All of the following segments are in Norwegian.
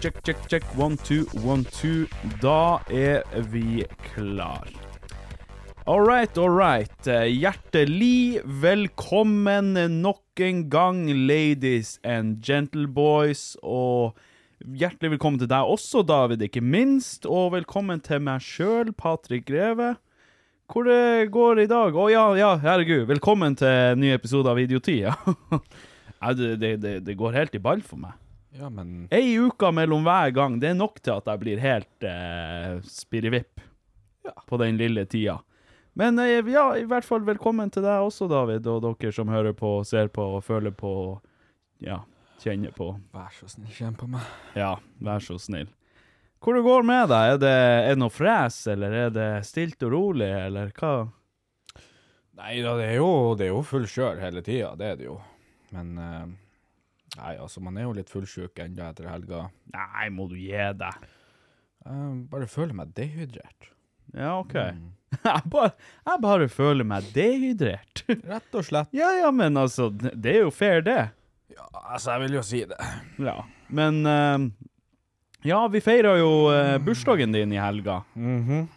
Check, check, check. One, two, one, two. Da er vi klar. All right, all right. Eh, Hjertelig velkommen nok en gang, ladies and gentleboys. Og hjertelig velkommen til deg også, David, ikke minst. Og velkommen til meg sjøl, Patrick Greve. Hvor det går i dag? Å ja, ja, herregud. Velkommen til en ny episode av Idioti. Ja. Det, det, det går helt i ball for meg. Ja, men Ei uke mellom hver gang, det er nok til at jeg blir helt eh, spirrevipp på den lille tida. Men eh, ja, i hvert fall velkommen til deg også, David, og dere som hører på, ser på og føler på ja, kjenner på. vær så snill, kjenn på meg. Ja, vær så snill. Hvor det går med deg? Er det, er det noe fres, eller er det stilt og rolig, eller hva? Nei da, det er jo, det er jo full kjør hele tida, det er det jo. Men eh, Nei, altså, man er jo litt fullsjuk ennå etter helga. Nei, må du gi deg. Jeg bare føler meg dehydrert. Ja, OK. Jeg, bare, jeg bare føler meg dehydrert. Rett og slett. Ja, ja, men altså, det er jo fair, det. Ja, altså, jeg vil jo si det. Ja, men uh, Ja, vi feira jo eh, bursdagen din i helga.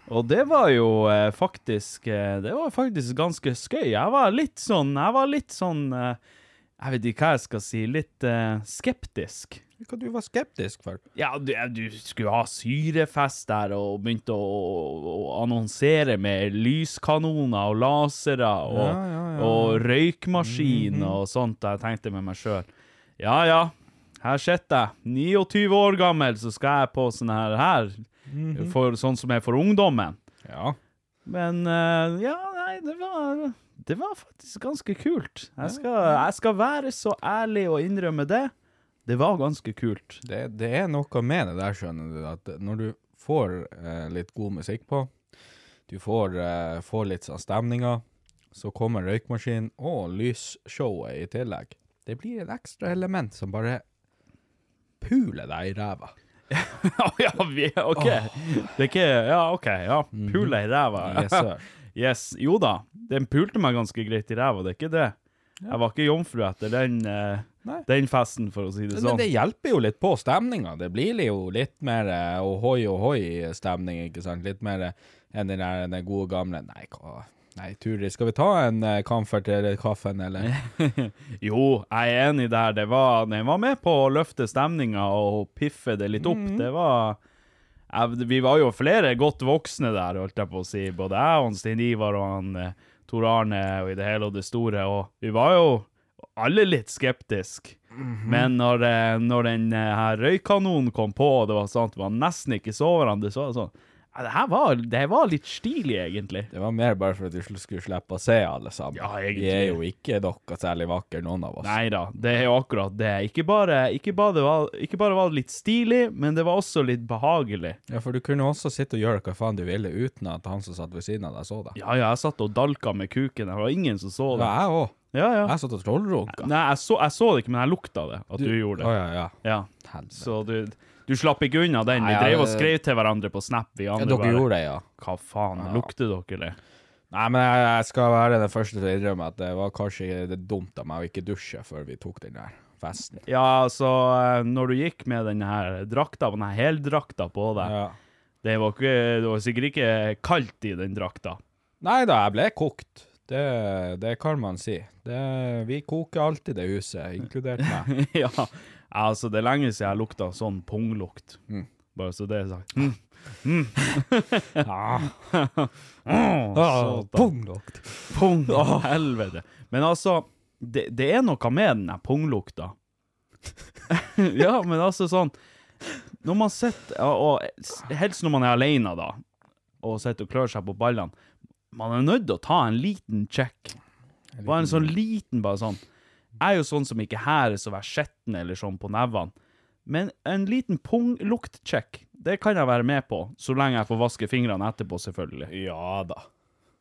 Og det var jo eh, faktisk eh, Det var faktisk ganske skøy. Jeg var litt sånn Jeg var litt sånn eh, Jeg vet ikke hva jeg skal si. Litt uh, skeptisk. Hva du var skeptisk for? Ja, du, du skulle ha syrefest der og begynte å, å, å annonsere med lyskanoner og lasere og, Ja, ja, ja. og røykmaskin og sånt. Jeg tenkte med meg sjøl Ja ja, her sitter jeg, 29 år gammel, så skal jeg på sånn her, her for, sånn som er for ungdommen. Ja. Men uh, ja, nei, det var Det var faktisk ganske kult. Jeg skal, jeg skal være så ærlig og innrømme det. Det var ganske kult. Det, det er noe med det der, skjønner du, at når du får eh, litt god musikk på, du får, eh, får litt sånn stemninger, så kommer røykmaskinen og lysshowet i tillegg. Det blir et ekstra element som bare puler deg i ræva. Ja, vi, OK. Det er ikke Ja, OK. ja. Pule i ræva. Yes, sir. Yes. Jo da, den pulte meg ganske greit i ræva, det er ikke det. Jeg var ikke jomfru etter den, eh, den festen, for å si det sånn. Men det hjelper jo litt på stemninga. Det blir jo litt mer eh, ohoi ohoi-stemning, ikke sant? Litt mer eh, enn den, der, den gode gamle Nei, hva Nei, Turi, skal vi ta en uh, kamfer til kaffen, eller? Jo, jeg er enig der. Det var, den var med på å løfte stemninga og piffe det litt opp. Det var jeg, Vi var jo flere godt voksne der, holdt jeg på å si. Både jeg og Stein Ivar og han eh, Tor Arne og i det hele og det store. Og vi var jo alle litt skeptiske. Mm -hmm. Men når, eh, når den eh, her røykkanonen kom på, og det var sånn at var nesten ikke så hverandre, så var det sånn ja, det her var, det var litt stilig, egentlig. Det var mer bare for at du skulle slippe å se alle sammen. Ja, egentlig. Vi er jo ikke dere særlig vakre, noen av oss. Nei da, det er jo akkurat det. Ikke bare, ikke, bare det var, ikke bare var det litt stilig, men det var også litt behagelig. Ja, for du kunne også sitte og gjøre hva faen du ville uten at han som satt ved siden av deg, så det. Ja, ja, jeg satt og dalka med kuken, det var ingen som så det. Ja, jeg òg. Ja, ja. Jeg satt og trollrunka. Nei, jeg så, jeg så det ikke, men jeg lukta det, at du, gjorde Å det. ja, ja. Ja, Helvete. så du, du slapp ikke unna den. Vi drev og skrev til hverandre på Snap, vi ja andre dere bare. gjorde det, ja. Hva faen, lukter dere det? Nei, men jeg, jeg skal være den første til å innrømme at det var kanskje det dumt av meg å ikke dusje før vi tok den der festen. Ja, så eh, når du gikk med den her drakta, den her heldrakta på deg, Ja. det, var ikke, det var sikkert ikke kaldt i den drakta. Nei da, jeg ble kokt. Det, det kan man si. Det, vi koker alltid det huset, inkludert meg. ja, altså det er lenge siden jeg lukta sånn punglukt. Mm. Bare så det er sagt. Mm. Ah, oh. Punglukt. Pung, helvete. Men altså, det, det er noe med den der punglukta. ja, men altså sånn Når man sitter, og, og helst når man er alene da, og sitter og klør seg på ballene, man er nødt til å ta en liten check. Bare en sånn liten, bare sånn. Jeg er jo sånn som ikke her er så vær skjetten eller sånn på nevene. Men en liten pungluktcheck, det kan jeg være med på, så lenge jeg får vaske fingrene etterpå, selvfølgelig. Ja da.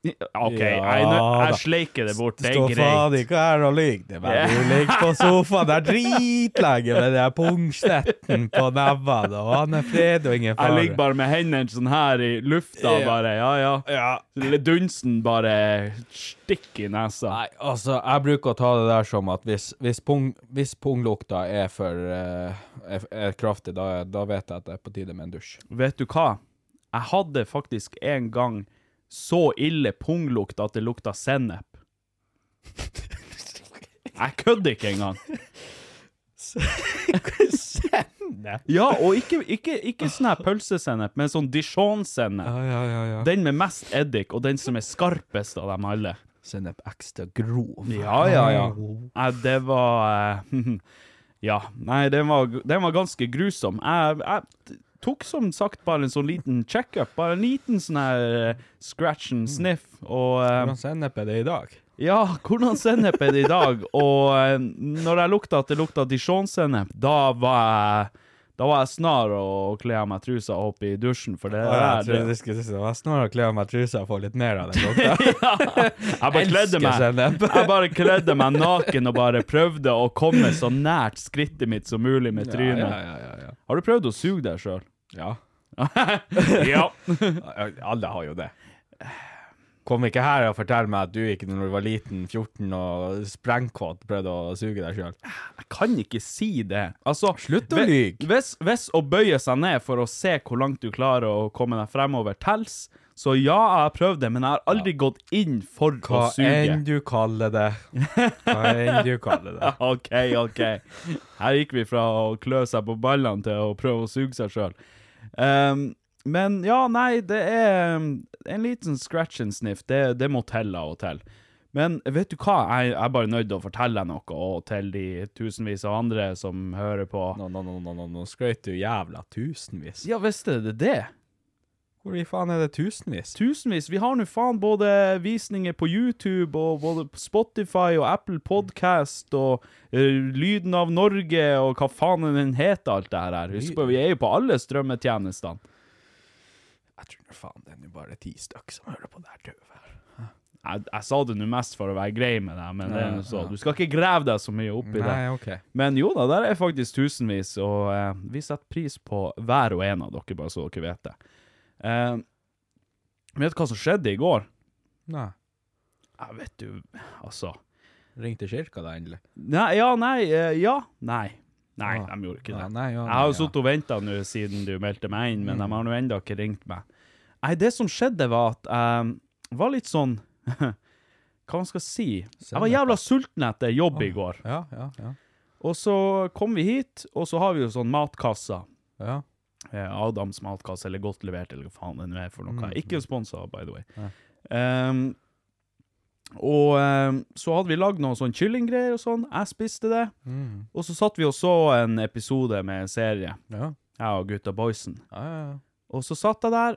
OK, jeg, jeg sleiker det bort, det er Står faen greit. ikke her og ligger. Det er bare du ligger på sofaen der dritlenge med den pungstetten på nevene, og han er fred og ingen Jeg ligger bare med hendene sånn her i lufta, bare, ja, ja. Ja. Dunsen bare stikker i nesa. Nei, altså, jeg bruker å ta det der som at hvis, hvis, pung, hvis punglukta er for uh, er, er kraftig, da, da vet jeg at det er på tide med en dusj. Vet du hva? Jeg hadde faktisk en gang så ille punglukt at det lukta sennep. Jeg kødder ikke engang. Sennep? Ja, og ikke, ikke, ikke sånn her pølsesennep, men sånn Dijon-sennep. ja, ja, ja. Den med mest eddik, og den som er skarpest av dem alle. Sennep ekstra grov. Ja, ja, ja. Nei, det var eh, Ja. Nei, den var, den var ganske grusom. Jeg, jeg tok som sagt bare en sånn liten check-up. Bare en liten sånn her eh, scratch and sniff. Og eh, Hvordan sennep er det i dag? ja, hvordan sennep er det i dag? Og eh, når jeg lukta at det lukta Dijon-sennep, da var jeg da var jeg snar å kle av meg trusa og hoppe i dusjen, for det jeg der det, jeg det var snar å kle av meg trusa og få litt mer av den lukta. Jeg bare kledde meg. Jeg bare kledde meg naken og bare prøvde å komme så nært skrittet mitt som mulig med trynet. Ja, ja, ja, ja. Har du prøvd å suge deg sjøl? ja. ja. Alle har jo det. Kom ikke her og fortell meg at du ikke når du var liten, 14 og sprengkåt, prøvde å suge deg sjøl. Jeg kan ikke si det. Altså, Slutt å lyve. Hvis, hvis å bøye seg ned for å se hvor langt du klarer å komme deg fremover tels, så ja, jeg har prøvd det, men jeg har aldri gått inn for Hva å suge. enn du kaller det. Hva enn du kaller det. OK, OK. Her gikk vi fra å klø seg på ballene til å prøve å suge seg sjøl. men ja, nei, det er um, en liten scratch and sniff. Det, det må til av og til. Men vet du hva, jeg, jeg er bare nødt til å fortelle deg noe, og til de tusenvis av andre som hører på. Nå, nå, nå, nå, nå, nå skrøt du jævla tusenvis. Ja, visste du det? Hvor i faen er det tusenvis? Tusenvis. Vi har nå faen både visninger på YouTube og både Spotify og Apple Podcast og uh, Lyden av Norge og hva faen den heter, alt det her. Husk på, vi er jo på alle strømmetjenestene. Jeg tror nå faen det er nå bare ti stykk som hører på det her tøvet her. Jeg, jeg sa det nå mest for å være grei med deg, men det er nå så. Du skal ikke grave deg så mye opp i det. Nei, ok. Men jo da, der er faktisk tusenvis, og eh, vi setter pris på hver og en av dere, bare så dere vet det. Eh, vet du hva som skjedde i går? Nei. Jeg vet du, altså Ringte kirka da endelig? Nei, ja, nei, eh, ja, nei. Nei, Ah. de gjorde ikke det. Ja, nei, ja, jeg har jo nei, sittet og venta nå siden du meldte meg inn, men Mm. de har nå ennå ikke ringt meg. Nei, det som skjedde, var at jeg var litt sånn Hva man skal si? Jeg var jævla sulten etter jobb i går. Ja, ja, ja. Og så kom vi hit, og så har vi jo sånn matkasser. ja. Eh, Adams matkasse, eller Godt levert, eller hva faen det nå er for noe. Mm, Ikke sponsa, by the way. Ehm, Og um, så hadde vi lagd noen sånn kyllinggreier og sånn. Jeg spiste det. Og så satt vi og så en episode med en serie, Ja. jeg og gutta boysen. Ja, ja, ja. Og så satt jeg der,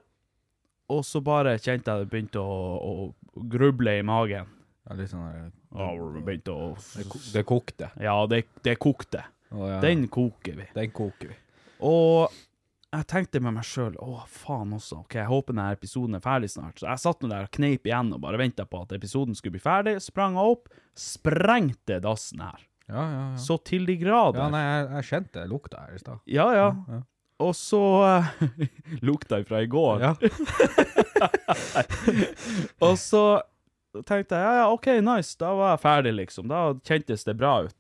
og så bare kjente jeg det begynte å, å gruble i magen. Ja, litt sånn der, Og det begynte å det, det kokte. Ja, det, det kokte. Oh, ja. Den koker vi. Den koker vi. Og jeg tenkte med meg sjøl å faen også, ok, jeg håper denne episoden er ferdig snart. Så jeg satt nå der og kneip igjen og bare venta på at episoden skulle bli ferdig. Sprang jeg opp, sprengte dassen her. Ja, ja, ja. Så til de grader. Ja, nei, jeg, jeg kjente lukta her i stad. Ja, ja. ja. Og så Lukta ifra i går. Ja. Og så tenkte jeg ja, ja, OK, nice, da var jeg ferdig, liksom. Da kjentes det bra ut.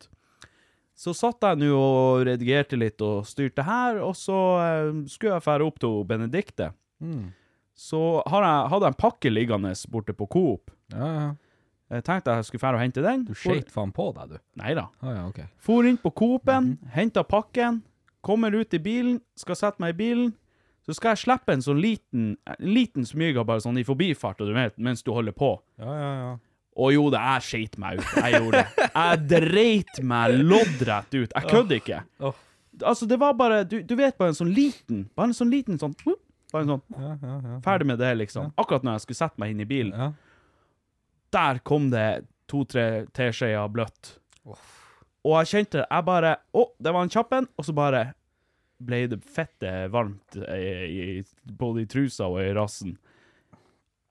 Så satt jeg nå og redigerte litt og styrte her, og så eh, skulle jeg fære opp til Benedikte. Mm. Så har jeg, hadde jeg en pakke liggende borte på Coop. ja, ja. Jeg tenkte jeg skulle fære og hente den. Du skøyt faen på deg, du. Nei da. Å ja, OK. For inn på Coop-en, henta pakken, kommer ut i bilen, skal sette meg i bilen. Så skal jeg slippe en sånn liten, en liten smyga bare sånn i forbifart, og du vet, mens du holder på. Ja, ja, ja. Og jo, det jeg skeit meg ut. Jeg gjorde det. Jeg dreit meg loddrett ut. Jeg kødder ikke. Altså, det var bare du, du vet, bare en sånn liten Bare en sånn liten sånn Bare en sånn. Ferdig med det, liksom. Akkurat når jeg skulle sette meg inn i bilen. Der kom det to-tre teskjeer bløtt. Og jeg kjente det. Jeg bare Å, det var en kjapp en. Og så bare ble det fette varmt i, i, både i trusa og i rassen.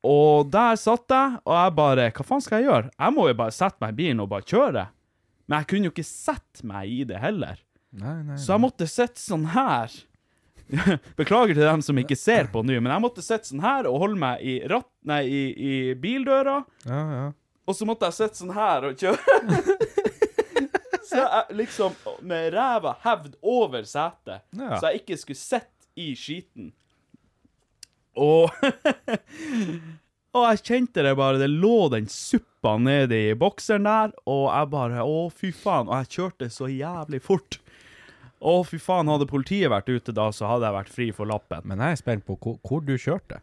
Og der satt jeg, og jeg bare Hva faen skal jeg gjøre? Jeg må jo bare sette meg i bilen og bare kjøre. Men jeg kunne jo ikke sette meg i det heller. Nei, nei. Så jeg måtte sitte sånn her. Beklager til dem som ikke ser på nå, men jeg måtte sitte sånn her og holde meg i, ratt, nei, i, i bildøra. Ja, ja. Og så måtte jeg sitte sånn her og kjøre. så jeg liksom med ræva hevd over setet, Ja. så jeg ikke skulle sitte i skiten. Og Og jeg kjente det bare, det lå den suppa nedi bokseren der, og jeg bare Å, fy faen. Og jeg kjørte så jævlig fort. Å, fy faen, hadde politiet vært ute da, så hadde jeg vært fri for lappen. Men jeg er spent på hvor, hvor du kjørte.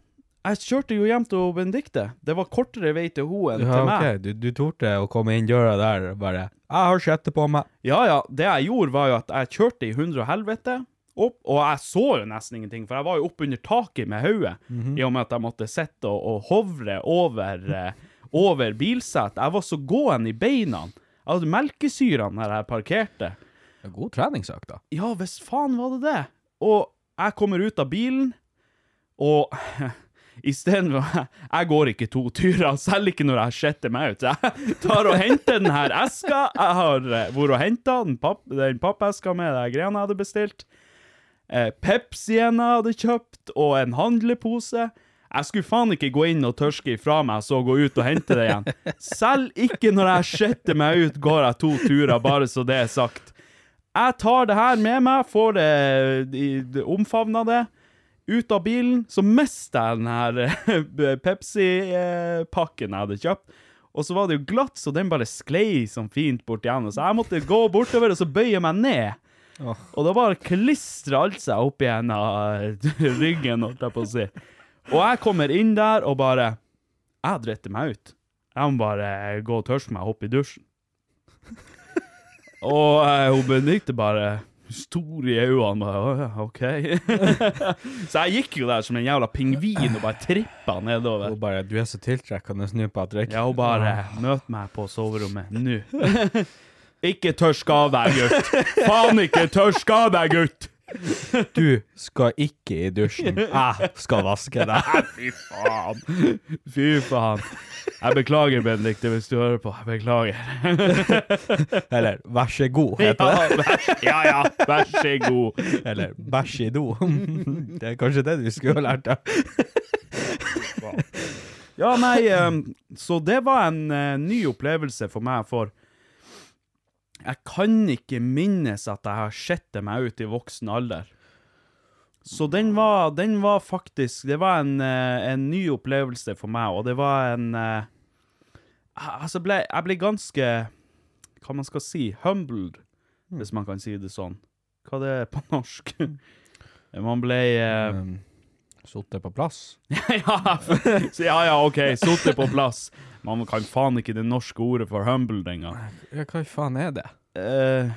Jeg kjørte jo hjem til Benedicte. Det var kortere vei til henne enn Ja, til meg. ok, du, du torde å komme inn døra der og bare 'Jeg har skjettet på meg'. Ja, ja. Det jeg gjorde, var jo at jeg kjørte i hundre og helvete opp, og jeg så jo nesten ingenting, for jeg var jo oppunder taket med hodet, i og med at jeg måtte sitte og, og hovre over, eh, over bilsettet. Jeg var så gåen i beina. Jeg hadde melkesyre når jeg parkerte. En God treningsøkt, da. Ja, hvis faen var det det. Og jeg kommer ut av bilen, og istedenfor Jeg går ikke to turer, selv ikke når jeg skjetter meg ut. Jeg tar og henter den her eska. Jeg har eh, vært og henta den, papp, den pappeska med de greiene jeg hadde bestilt. Eh, Pepsien jeg hadde kjøpt, og en handlepose. Jeg skulle faen ikke gå inn og tørske ifra meg, så gå ut og hente det igjen. Selv ikke når jeg skjetter meg ut, går jeg to turer, bare så det er sagt. Jeg tar det her med meg, får det, de- omfavna det, ut av bilen, så mister jeg den her Pepsi-pakken jeg hadde kjøpt. Og så var det jo glatt, så den bare sklei sånn fint bort igjen. Så jeg måtte gå bortover og så bøye meg ned. Og da bare klistra alt seg opp igjen av ryggen, holdt jeg på å si. Og jeg kommer inn der og bare Jeg driter meg ut. Jeg må bare gå og tørste meg og hoppe i dusjen. Og eh, hun Benedicte bare stor i øynene. Bare, «Å, ja, OK. så jeg gikk jo der som en jævla pingvin og bare trippa nedover. Hun bare 'Du er så tiltrekkende, snu Patrick'. Ja, hun bare Møt meg på soverommet nå. Ikke tørsk av deg, gutt. Faen ikke tørsk av deg, gutt. Du skal ikke i dusjen. Jeg skal vaske deg. Fy faen. Fy faen. Jeg beklager, Benedicte, hvis du hører på. Jeg beklager. Eller 'vær så god', heter det. Ja, vær, ja, ja, vær så god. Eller 'bæsj i do'. Det er kanskje det du skulle ha lært deg. Ja, nei, ehm, så det var en eh, ny opplevelse for meg, for jeg kan ikke minnes at jeg har sett det meg ut i voksen alder. Så den var, den var faktisk Det var en, eh, en ny opplevelse for meg, og det var en eh, Altså, ble, jeg ble ganske Hva man skal si humbled, hvis man kan si det sånn. Hva det er på norsk? man ble Um, Sittet på plass. ja, ja, ja, OK, sittet på plass. Man kan faen ikke det norske ordet for humbled engang. Ja, hva faen er det? Eh,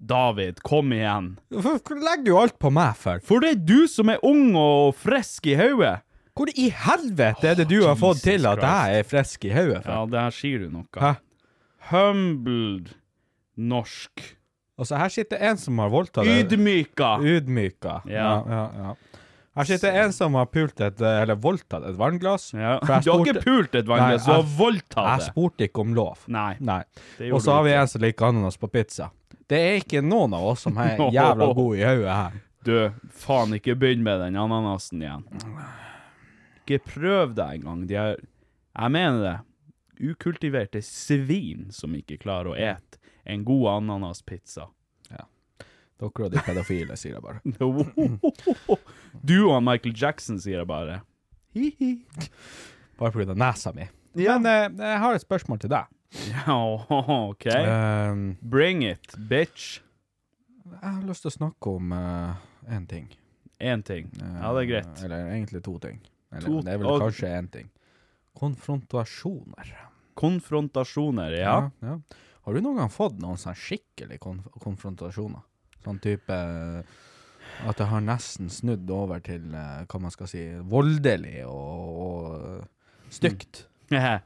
David, kom igjen. Hvorfor legger du alt på meg for? For det er du som er ung og frisk i hodet. Hvor i helvete er det du har fått til at jeg er frisk i hodet for? Ja, det her sier du noe. Hæ? Humbled norsk. Altså, her sitter en som har voldtatt deg. Ydmyka. Ydmyka. Ja. ja, ja. Her sitter en som har pult et, eller voldtatt et vannglass. Ja. Du har ikke pult et vannglass, du har voldtatt det. Jeg spurte ikke om lov. Nei. Nei. Og så har vi en som liker ananas på pizza. Det er ikke noen av oss som er jævla gode i hodet her. Du, faen, ikke begynn med den ananasen igjen. Ikke prøv deg engang. De er Jeg mener det. Ukultiverte svin som ikke klarer å ete en god ananaspizza. Dere og de pedofile, sier jeg bare. Du og Michael Jackson, sier jeg bare. Hi-hi. Bare pga. nesa mi. Men eh, jeg har et spørsmål til deg. Ja, OK. Um, Bring it, bitch. jeg har lyst til å snakke om én ting. Én ting. Ja, det er greit. Eh, Eller egentlig to ting. Eller To- det er vel og- kanskje én ting. Konfrontasjoner. Konfrontasjoner, ja. ja. Har du noen gang fått noen sånn skikkelig konf konfrontasjoner? Sånn type eh, at det har nesten snudd over til eh, hva man skal si, voldelig og, og stygt.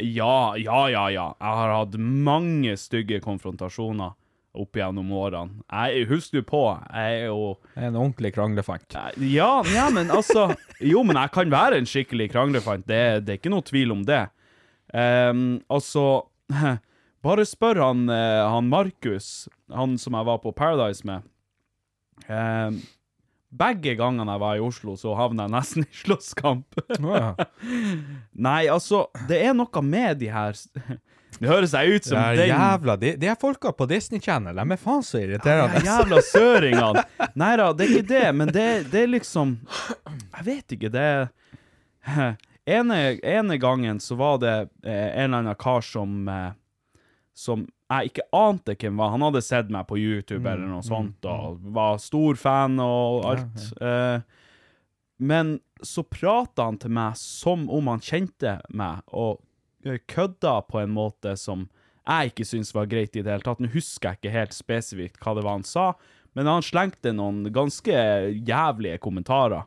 Ja, ja, ja, ja. Jeg har hatt mange stygge konfrontasjoner opp gjennom årene. Jeg husker du på, jeg er jo En ordentlig kranglefant. Ja, ja, men altså Jo, men jeg kan være en skikkelig kranglefant. Det, det er ikke noe tvil om det. Um, altså Bare spør han, eh, han Markus, han som jeg var på Paradise med. Ehm, begge gangene jeg var i Oslo, så havna jeg nesten i slåsskamp. Ja. Nei, altså, det er noe med de her Det høres jeg ut som er den jævla De, de er folka på Disney Channel, de er faen så de Ja, jævla søringene. Nei da, det er ikke det, men det, det er liksom Jeg vet ikke, det ene, ene gangen så var det eh, en eller annen kar som eh, Som jeg ikke ante hvem var. Han hadde sett meg på YouTube eller noe sånt, og var stor fan og alt. Eh, men så prata han til meg som om han kjente meg, og eh, kødda på en måte som jeg ikke syntes var greit i det hele tatt. Nå husker jeg ikke helt spesifikt hva det var han sa, men han slengte noen ganske jævlige kommentarer.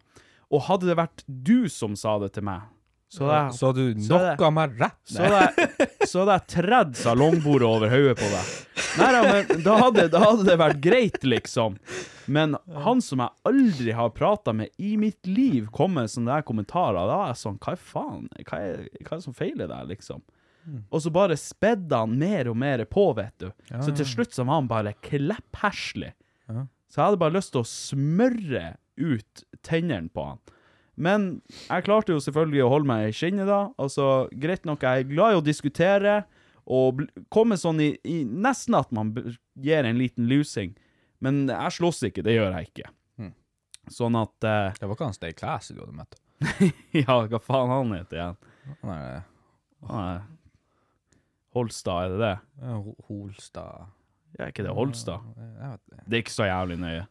Og hadde det vært du som sa det til meg, så det, Så du knocka meg rett jeg, så hadde jeg tredd salongbordet over hodet på deg. Nei da, men da hadde, da hadde det vært greit, liksom. Men han som jeg aldri har prata med i mitt liv, kom med sånne der kommentarer. Da er jeg sånn Hva faen? Hva er, hva er det som feiler deg, liksom? Og så bare spedde han mer og mer på, vet du. Så til slutt så var han bare kleppherslig. Så jeg hadde bare lyst til å smøre ut tennene på han. Men jeg klarte jo selvfølgelig å holde meg i skinnet da. Altså, greit nok, jeg er glad i å diskutere, og komme sånn i, i nesten at man gir en liten lusing. Men jeg slåss ikke, det gjør jeg ikke. Sånn at uh, Det var ikke han Stay Classy du hadde møtt. Ja, hva faen han heter igjen? Han er Holstad, er det det? Holstad er ikke det Holstad? Det. Er ikke så jævlig nøye.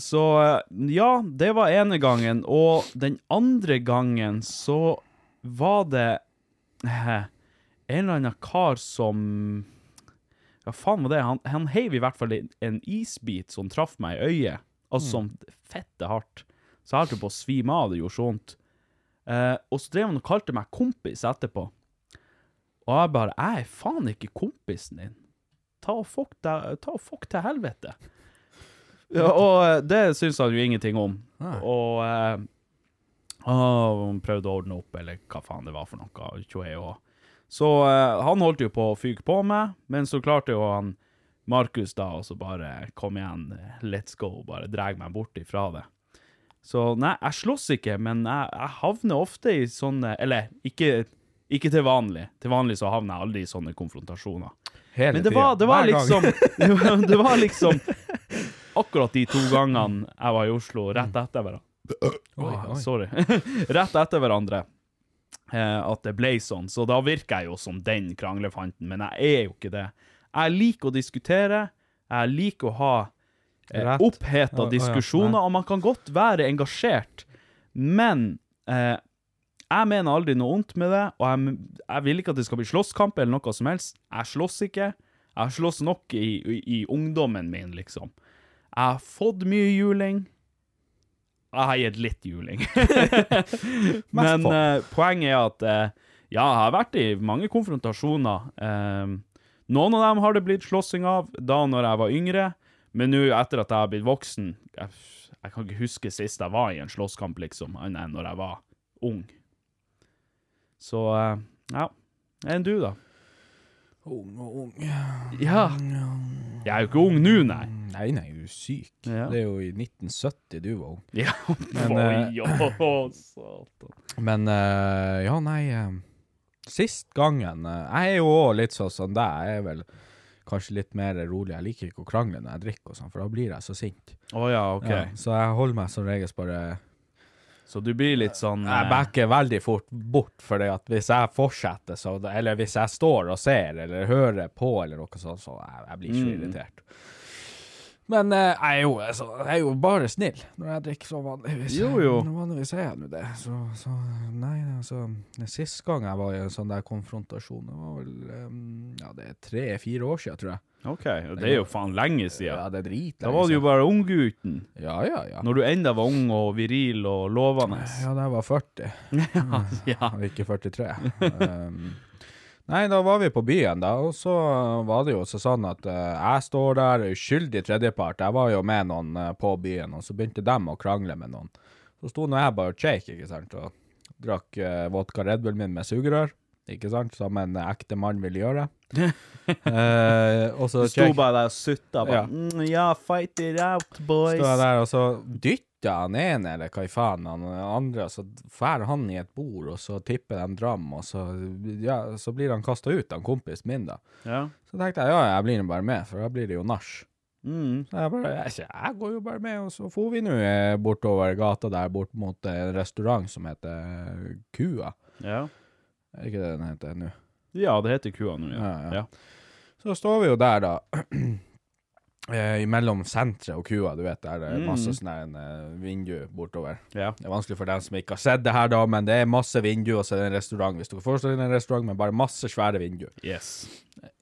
Så eh, ja, det var ene gangen. Og den andre gangen så var det en eller annen kar som Hva faen var det? Han, han heiv i hvert fall en- isbit som traff meg i øyet. Altså som fette hardt. Så jeg holdt på å svime av, det gjorde så vondt. Eh, og så drev han og kalte meg kompis etterpå. Og jeg bare Jeg er faen ikke kompisen din. Ta og fuck, deg, ta og fuck til helvete. Ja, og eh, det syns han jo ingenting om. Og eh, han prøvde å ordne opp, eller hva faen det var for noe. Så eh, han holdt jo på å fyke på meg, men så klarte jo han Markus da og så bare Kom igjen, let's go. Bare dreg meg bort ifra det. Så nei, jeg slåss ikke, men jeg, jeg havner ofte i sånne Eller ikke, ikke til vanlig. Til vanlig så havner jeg aldri i sånne konfrontasjoner. Hele Men det var, det var liksom det var, det var liksom Akkurat de to gangene jeg var i Oslo, rett etter hverandre Oi, oi. Sorry. rett etter hverandre. eh, at det ble sånn. Så da virker jeg jo som den kranglefanten, men jeg er jo ikke det. Jeg liker å diskutere. Jeg liker å ha eh, oppheta diskusjoner, og man kan godt være engasjert. Men eh, jeg mener aldri noe vondt med det, og jeg, jeg vil ikke at det skal bli slåsskamp eller noe som helst. Jeg slåss ikke. Jeg har slåss nok i, i, i ungdommen min, liksom. Jeg har fått mye juling. Jeg har gitt litt juling. Men eh, poenget er at uh, ja, jeg har vært i mange konfrontasjoner. Uh, noen av dem har det blitt slåssing av da når jeg var yngre, men nå etter at jeg har blitt voksen jeg, jeg kan ikke huske sist jeg var i en slåsskamp, liksom, annet enn når jeg var ung. Så eh, ja. Enn du, da? Ung og ung. Ja. Jeg er jo ikke ung nå, nei. Nei, nei, du er syk. Ja. Det er jo i 1970 du var ung. Ja, Men, uh, satan. Men uh, ja, nei uh, Sist gangen Jeg er jo òg litt sånn som deg. Jeg er vel kanskje litt mer rolig. Jeg liker ikke å krangle når jeg drikker, og sånn, for da blir jeg så sint. Å ja, OK. Ja, så jeg holder meg som regel bare Så du blir litt sånn Jeg eh, backer veldig fort bort, for hvis jeg fortsetter, så, eller hvis jeg står og ser eller hører på, eller noe sånt, så jeg, jeg blir så Mm. Men eh, jeg, er jo, altså, jeg er jo bare snill når jeg drikker så vanligvis. Jo, jo. Vanligvis er jeg nå det. Så, så nei, altså Sist gang jeg var i en sånn der konfrontasjon, det var vel em, Ja, det er tre-fire år siden, tror jeg. OK, og det er jo faen lenge Ja, siden. det er dritlenge Da var du jo siden. bare unggutten. Ja, ja, ja. Når du enda var ung og viril og lovende. Ja, da jeg var 40. Ja. og ikke 43. um, nei, da var vi på byen, da, og så var det jo også sånn at uh, jeg står der, uskyldig tredjepart. Jeg var jo med noen uh, på byen, og så begynte de å krangle med noen. Så sto nå jeg bare og shake, ikke sant, og drakk uh, vodka Red Bull min med sugerør, ikke sant, som en ekte mann vil gjøre. Og så Du sto bare der og sutta. bare Ja. Mm, ja, fight it out, boys. Sto jeg der, og så dytter han ene, eller hva i faen, han andre, så drar han i et bord, og så tipper de dram, og så, ja, så blir han kasta ut, han kompisen min, da. Ja. Så tenkte jeg ja, jeg blir nå bare med, for da blir det jo nach. Mm. Så jeg bare jeg, jeg går jo bare med, og så for vi nå eh, bortover gata der, bort mot en restaurant som heter Kua. ja. Er ikke det den heter nå? Ja, det heter kua nå, ja. Ja, ja. ja. Så står vi jo der, da. eh, Mellom senteret og kua, du vet, der det er Mm. masse sånne her, eh, vindu bortover. ja. Det er vanskelig for dem som ikke har sett det her, da, men det er masse vinduer, og så er det en restaurant. Hvis dere forestiller dere en restaurant med bare masse svære vinduer. Yes.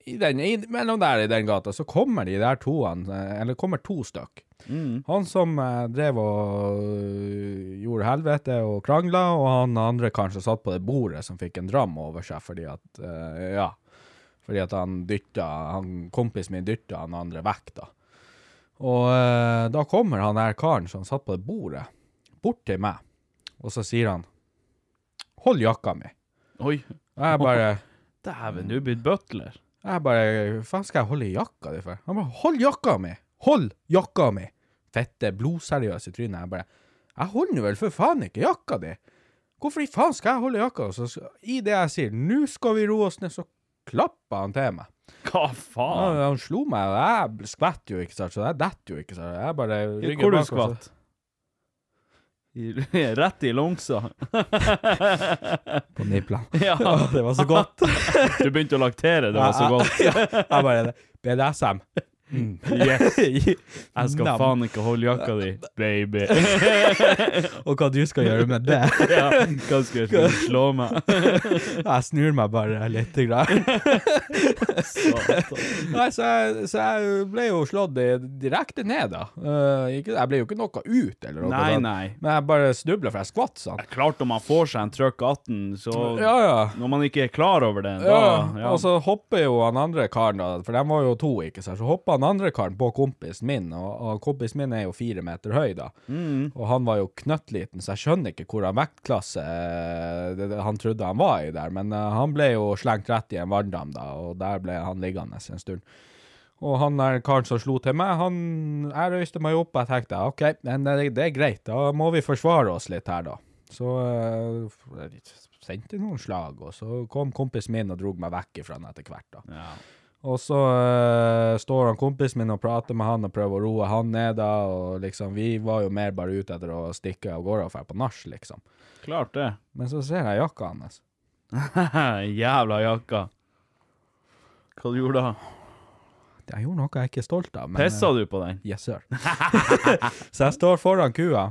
I den, i, mellom der i den gata, så kommer de der toene, eh, eller kommer to stykk. Mm. Han som eh, drev og øh, gjorde helvete og krangla, og han andre kanskje satt på det bordet som fikk en dram over seg fordi at eh, Ja. Fordi at han dytta han, Kompisen min dytta han andre vekk, da. Og eh, da kommer han der karen som satt på det bordet, bort til meg, og så sier han Hold jakka mi. Oi. Og jeg bare Dæven, du er blitt butler. Jeg bare faen skal jeg holde i jakka di for? Han bare Hold jakka mi! Hold jakka mi! Fette, blodseriøs i trynet. Jeg bare Jeg holder vel for faen ikke jakka di! Hvorfor i faen skal jeg holde jakka? Og så i det jeg sier 'nå skal vi roe oss ned', så klapper han til meg. Hva faen? faen? han slo meg, og jeg skvetter jo ikke, sant, så jeg detter jo ikke. Så jeg bare rygger Hvor du bak, og så- skvatt? I- Rett i longsa. På niplene. Ja. det var så godt. Du begynte å laktere, det var så godt. jeg bare BDSM. Mm. Yes. Jeg skal Nam. faen ikke holde jakka di, baby. Og hva du skal gjøre med det? Ja, hva skal du slå meg? Jeg snur meg bare litt. Grann. Nei, så jeg, så jeg ble jo slått direkte ned, da. Eh, jeg ble jo ikke noe ut, eller noe Nei, nei. Men jeg bare snubla, for jeg skvatt sånn. Klart om man får seg en trøkk 18, så Ja, ja. Når man ikke er klar over det, da Ja, ja. og så hopper jo han andre karen, da, for de var jo to, ikke sant, så hopper han andre karen på kompisen min, og, og kompisen min er jo fire meter høy, da. Mm. Og han var jo knøttliten, så jeg skjønner ikke hvor han vektklasse eh, det, det, han trodde han var i der, men uh, han ble jo slengt rett i en vanndam, da, og der ble han liggende en stund. Og han der karen som slo til meg, han, jeg røyste meg opp, og jeg tenkte, ok, men det, det er greit, da må vi forsvare oss litt her, da. Så uh, sendte noen slag, og så kom kompisen min og drog meg vekk ifra han etter hvert, da. Ja. Og så uh, står han kompisen min og prater med han og prøver å roe han ned, da, og liksom, vi var jo mer bare ute etter å stikke av gårde og dra på nach, liksom. Klart det. Men så ser jeg jakka hans. Jævla jakka. Hva du gjorde da? Jeg gjorde noe jeg ikke er stolt av. men, Pissa eh, du på den? Yes, sir. så jeg står foran kua,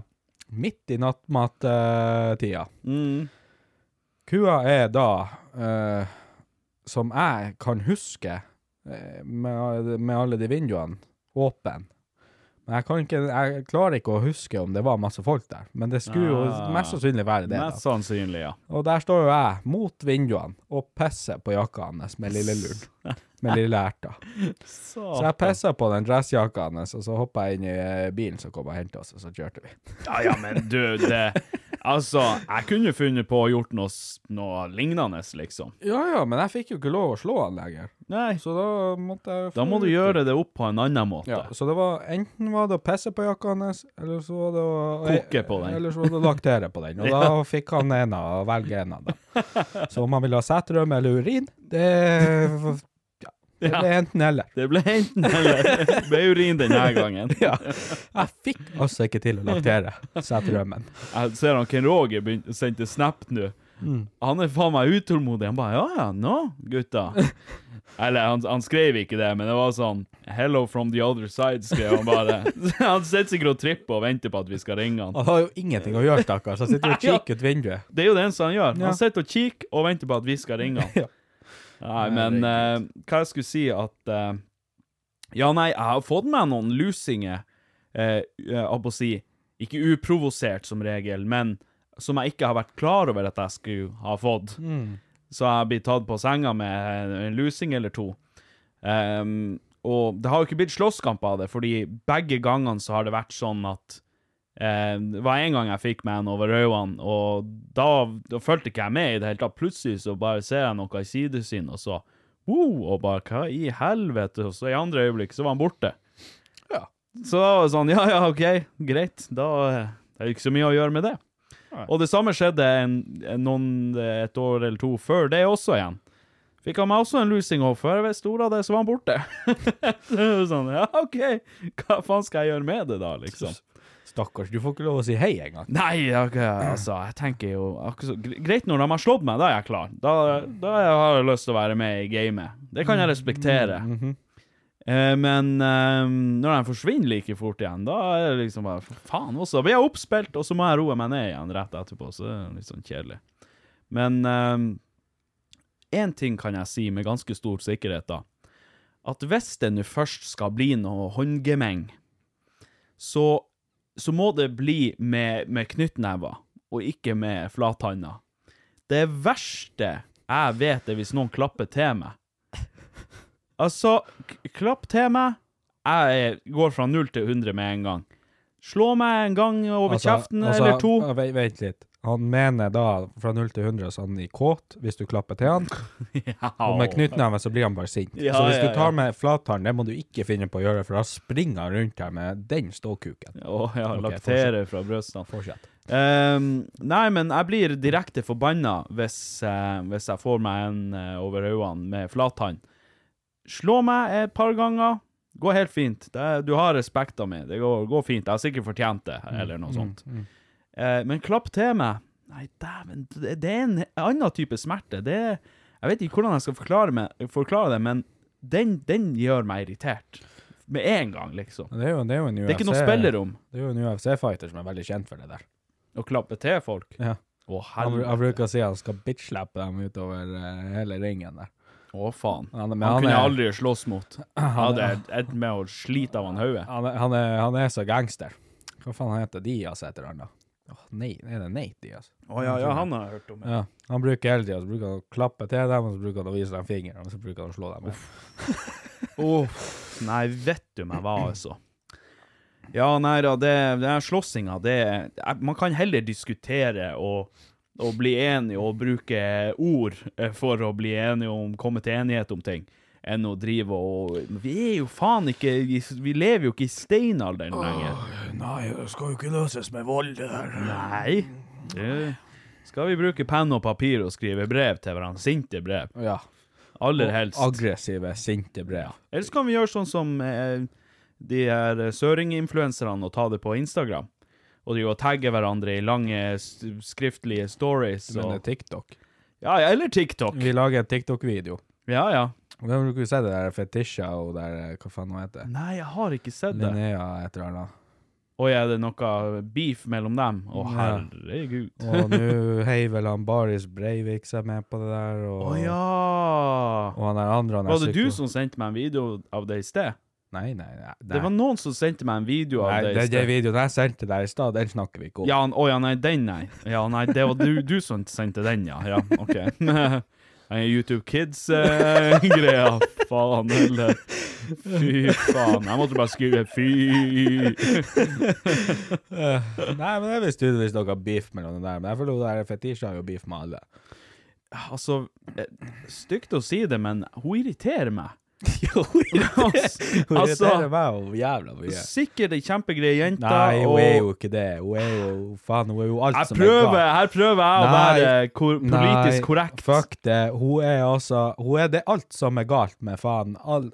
midt i nattmattida. Mm. Kua er da, uh, som jeg kan huske, med, med alle de vinduene åpne. Men jeg, kan ikke, jeg klarer ikke å huske om det var masse folk der. Men det skulle jo Ah. mest sannsynlig være det. Mest Da. sannsynlig, ja. Og der står jo jeg mot vinduene og pisser på jakka hans med lille luren. Med lille erta. Så jeg pissa på den dressjakka hans, og så hoppa jeg inn i eh, bilen som kom og henta oss, og så kjørte vi. Ja, ja, men du, det Altså, jeg kunne funnet på å gjort noe, noe lignende, liksom. Ja ja, men jeg fikk jo ikke lov å slå han lenger. Nei, Så da måtte jeg da må du gjøre det opp på en annen måte. Ja, så det var enten var det å pisse på jakka hans, eller så var det å Koke på den. Eller så var det å laktere på den. Og da fikk han en av, velge en av dem. Så om han ville ha seterømme eller urin, det ja, det ble enten eller. Det ble enten eller. Det ble urin denne gangen. Ja. Jeg fikk altså ikke til å laktere drømmen. Jeg ser han Ken Roger sendte snap nå. Mm. Han er faen meg utålmodig. Han bare 'ja ja, nå, gutta'. Eller han, han skrev ikke det, men det var sånn 'hello from the other side', skrev han bare. han sitter sikkert og tripper og venter på at vi skal ringe han. Han har jo ingenting å gjøre, stakkars. Han sitter og Nei, ja. kikker ut vinduet. Det er jo det eneste han gjør. Ja. Han sitter og kikker og venter på at vi skal ringe han. Ja. Nei, men uh, hva jeg skulle si at uh, Ja, nei, jeg har fått meg noen lusinger, uh, jeg å si, ikke uprovosert som regel, men som jeg ikke har vært klar over at jeg skulle ha fått. Så jeg blitt tatt på senga med en, lusing eller to. Um, og det har jo ikke blitt slåsskamp av det, fordi begge gangene så har det vært sånn at eh, Det var en gang jeg fikk meg en over øynene, og da, da fulgte ikke jeg med i det hele tatt. Plutselig så bare ser jeg noe i sidesyn, og så wow, og bare hva i helvete? Og så i andre øyeblikk så var han borte. Ja. Så da var det sånn, ja ja, OK, greit. Da eh, det er det ikke så mye å gjøre med det. Og det samme skjedde en, en, noen, et år eller to før det også igjen. Fikk han meg også en lusing, og før jeg visste ordet av det, så var han borte. så sånn, ja OK, hva faen skal jeg gjøre med det da, liksom? Stakkars, du får ikke lov å si hei engang. Nei, okay, altså, jeg tenker jo akkurat Greit når de har slått meg, da er jeg klar. Da, da har jeg lyst til å være med i gamet. Det kan jeg respektere. Eh, men eh, når de forsvinner like fort igjen, da er det liksom bare Faen også. Blir jeg oppspilt, og så må jeg roe meg ned igjen rett etterpå. Så det er litt sånn kjedelig. Men én ting kan jeg si med ganske stor sikkerhet, da. At hvis det nå først skal bli noe håndgemeng, så, så må det bli med, med knyttnever, og ikke med flathanda. Det verste jeg vet, er hvis noen klapper til meg. Altså, klapp til meg. Jeg går fra 0 til 100 med en gang. Slå meg en gang over Altså- kjeften altså, eller to. vent litt. Han mener da fra 0 til 100 så han er kåt hvis du klapper til han. Og med knyttneve så blir han bare sint. Ja, så hvis ja, du ja. tar med flathånd, det må du ikke finne på å gjøre, for da springer han rundt her med den ståkuken. Å ja, okay, laktere fra brystene. Fortsett. Um, nei, men jeg blir direkte forbanna hvis, uh, hvis jeg får meg en uh, over øynene med flathånd. Slå meg et par ganger. Går helt fint. Det, du har respekta mi. Det går, går fint. Jeg har sikkert fortjent det, eller noe sånt. Eh, men klapp til meg Nei, dæven, det, er en annen type smerte. Det Jeg vet ikke hvordan jeg skal forklare, meg, forklare det, men den, den gjør meg irritert. Med en gang, liksom. Det er jo, det er jo en UFC, Det er ikke noe spillerom Det er jo en UFC-fighter som er veldig kjent for det der. å klappe til folk. Ja. Å, Han, han bruker å si at han skal bitch-slappe dem utover eh, hele ringen der. Å, faen. Han, Han, han kunne jeg aldri slåss mot. Han hadde et med å slite av han hodet. Han er, så gangster. Hva faen heter heter Diaz heter han da? Åh, nei, er det Nate Diaz? Å ja, ja, han har jeg hørt om. Ja, han bruker hele tida, så bruker han å klappe til dem, og så bruker han å vise dem fingeren, og så bruker han å slå dem. Uff. oh, nei, vet du meg hva, altså. Ja, nei da, det, det er slåssinga, det Man kan heller diskutere og, og bli enige og bruke ord eh, for å bli enige om komme til enighet om ting, enn å drive og Vi er jo faen ikke Vi, lever jo ikke i steinalderen lenger. Nei, det skal jo ikke løses med vold, det der. Nei. Det, skal vi bruke penn og papir og skrive brev til hverandre? Sinte brev. Ja. Aller helst. Aggressive, sinte brev. Eller så kan vi gjøre sånn som eh, de her eh, søringinfluenserne og ta det på Instagram. Og de og tagge hverandre i lange skriftlige stories. Men det Og, er TikTok. ja, ja, eller TikTok. Vi lager en TikTok-video. Ja, ja. Og bruker du å se det der Fetisha og der, eh, hva faen hun heter. Nei, jeg har ikke sett det. Linnea et eller annet. Oi, er det noe beef mellom dem? Å, oh, herregud. Og nå heiv vel han Baris Breivik seg med på det der, Å oh, ja! og han der andre han er Var det du som sendte meg en video av det i sted? Nei, nei, nei. Det var noen som sendte meg en video av Nei, det i den videoen jeg sendte deg i stad, den snakker vi ikke om. Ja, å oh, ja, nei, den, nei. Ja, nei, det var du, du som sendte den, ja. Ja, OK. YouTube Kids-greia. faen heller. Fy faen. Jeg måtte bare skrive 'fy'. Nei, men det er visst dere har beef mellom det der. Men jeg føler hun der Fetisha har jo beef med alle. Altså, eh, stygt å si det, men hun irriterer meg. Jo, hun irriterer meg jo jævla mye. sikkert ei kjempegreie jente. Nei, hun er jo ikke det. Hun er jo faen, hun er jo alt jeg som prøver, er galt. her prøver jeg å Nei, være kor politisk Nei, korrekt. Fuck det. Hun er altså Hun er det alt som er galt med faen all,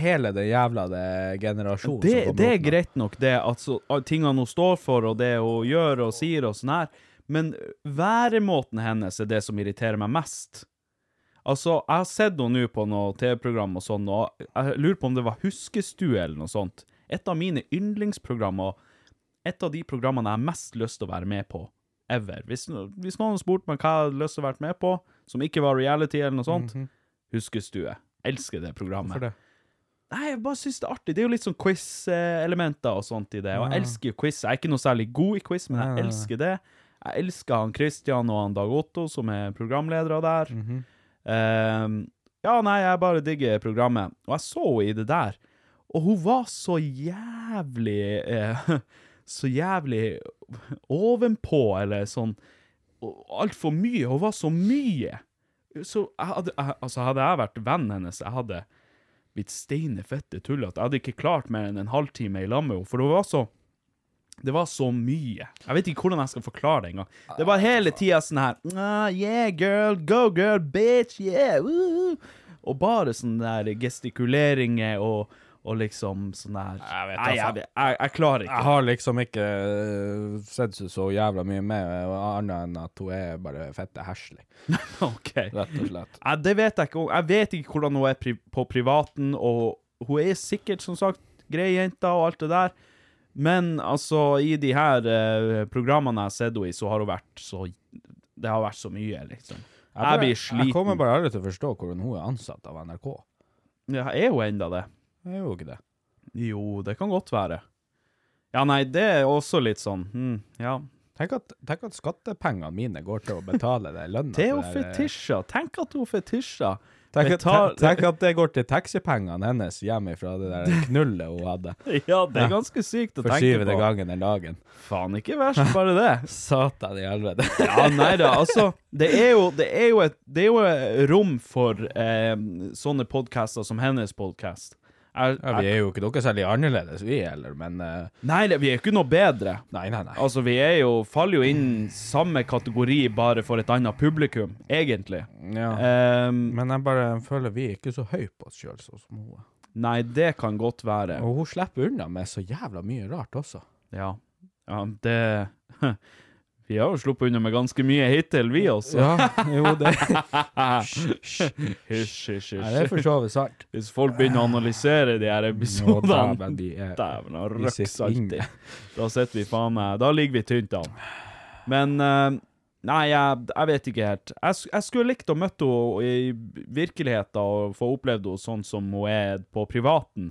hele den jævla det generasjonen Det, det er greit nok, det Altså, tingene hun står for, og det hun gjør og sier og sånn her, men væremåten hennes er det som irriterer meg mest. Altså, jeg har sett henne nå på noe TV-program og sånn, og jeg lurer på om det var Huskestue eller noe sånt. Et av mine yndlingsprogrammer, et av de programmene jeg har mest lyst til å være med på, ever. Hvis, hvis noen spurt meg hva jeg hadde lyst til å være med på, som ikke var reality eller noe sånt, Huskestue. Elsker det programmet. Hvorfor det? Nei, jeg bare syns det er artig. Det er jo litt sånn quiz-elementer og sånt i det. Og jeg elsker jo quiz. Jeg er ikke noe særlig god i quiz, men jeg elsker det. Jeg elsker han Christian og han Dag Otto, som er programledere der. Mhm. Ehm, ja, nei, jeg bare digger programmet. Og jeg så henne i det der, og hun var så jævlig uh, Så jævlig ovenpå, eller sånn Altfor mye. Hun var så mye. Så jeg hadde, jeg, altså hadde jeg vært vennen hennes, jeg hadde blitt steine fette tullete. Jeg hadde ikke klart mer enn en halvtime i lag med henne, for hun var så det var så mye. Jeg vet ikke hvordan jeg skal forklare det engang. Det var hele tida sånn her ah, Yeah, girl, go girl, bitch, yeah, woo. Og bare sånne der gestikuleringer og, og liksom sånn der Jeg vet Nei, da jeg, jeg, jeg klarer Jeg har liksom ikke eh, sett så, så jævla mye med annet enn at hun er bare fette heslig. OK. rett og slett. Nei, det vet jeg ikke. Jeg vet ikke hvordan hun er pri på privaten, og hun er sikkert, som sagt, grei jente og alt det der. Men altså, i de her eh, programmene jeg har sett henne i, så har hun vært så Det har vært så mye, liksom. Jeg, bare- blir sliten. Jeg kommer bare aldri til å forstå hvordan hun er ansatt av NRK. Ja, er hun enda det? Jeg er jo ikke det. Jo, det kan godt være. Ja, nei, det er også litt sånn hm, Ja. Tenk at, tenk at skattepengene mine går til å betale den lønna. Jo der- fetisjer. Tenk at hun fetisjer. Tenk at, tenk at det går til taxipengene hennes hjemme fra det der knullet hun hadde. Ja, det er ganske sykt å For tenke syvende gangen den dagen. Faen, ikke verst, bare det. Satan i helvete. Ja, nei da, altså Det er jo, det er jo, et, det er jo rom for eh, sånne podcaster som hennes podcast. Jeg, Ja, vi er jo ikke noe særlig annerledes, vi heller, men uh... Nei, vi er jo ikke noe bedre. Nei, nei, nei. Altså, vi er jo, faller jo inn samme kategori, bare for et annet publikum, egentlig. Ja. Um, Men jeg bare føler vi er ikke så høy på oss sjøl som hun nei, det kan godt være. Og hun slipper unna med så jævla mye rart også. Ja. ja, det Vi har jo sluppet unna med ganske mye hittil, vi også. Ja, jo, det Hysj, hysj, hysj. det er for så vidt sant. Hvis folk begynner å analysere de her episodene dæven, og røks alltid. Da sitter vi faen meg Da ligger vi tynt an. Men uh, Nei, jeg, jeg vet ikke helt. Jeg, jeg skulle likt å møte henne i virkeligheten og få opplevd henne sånn som hun er på privaten.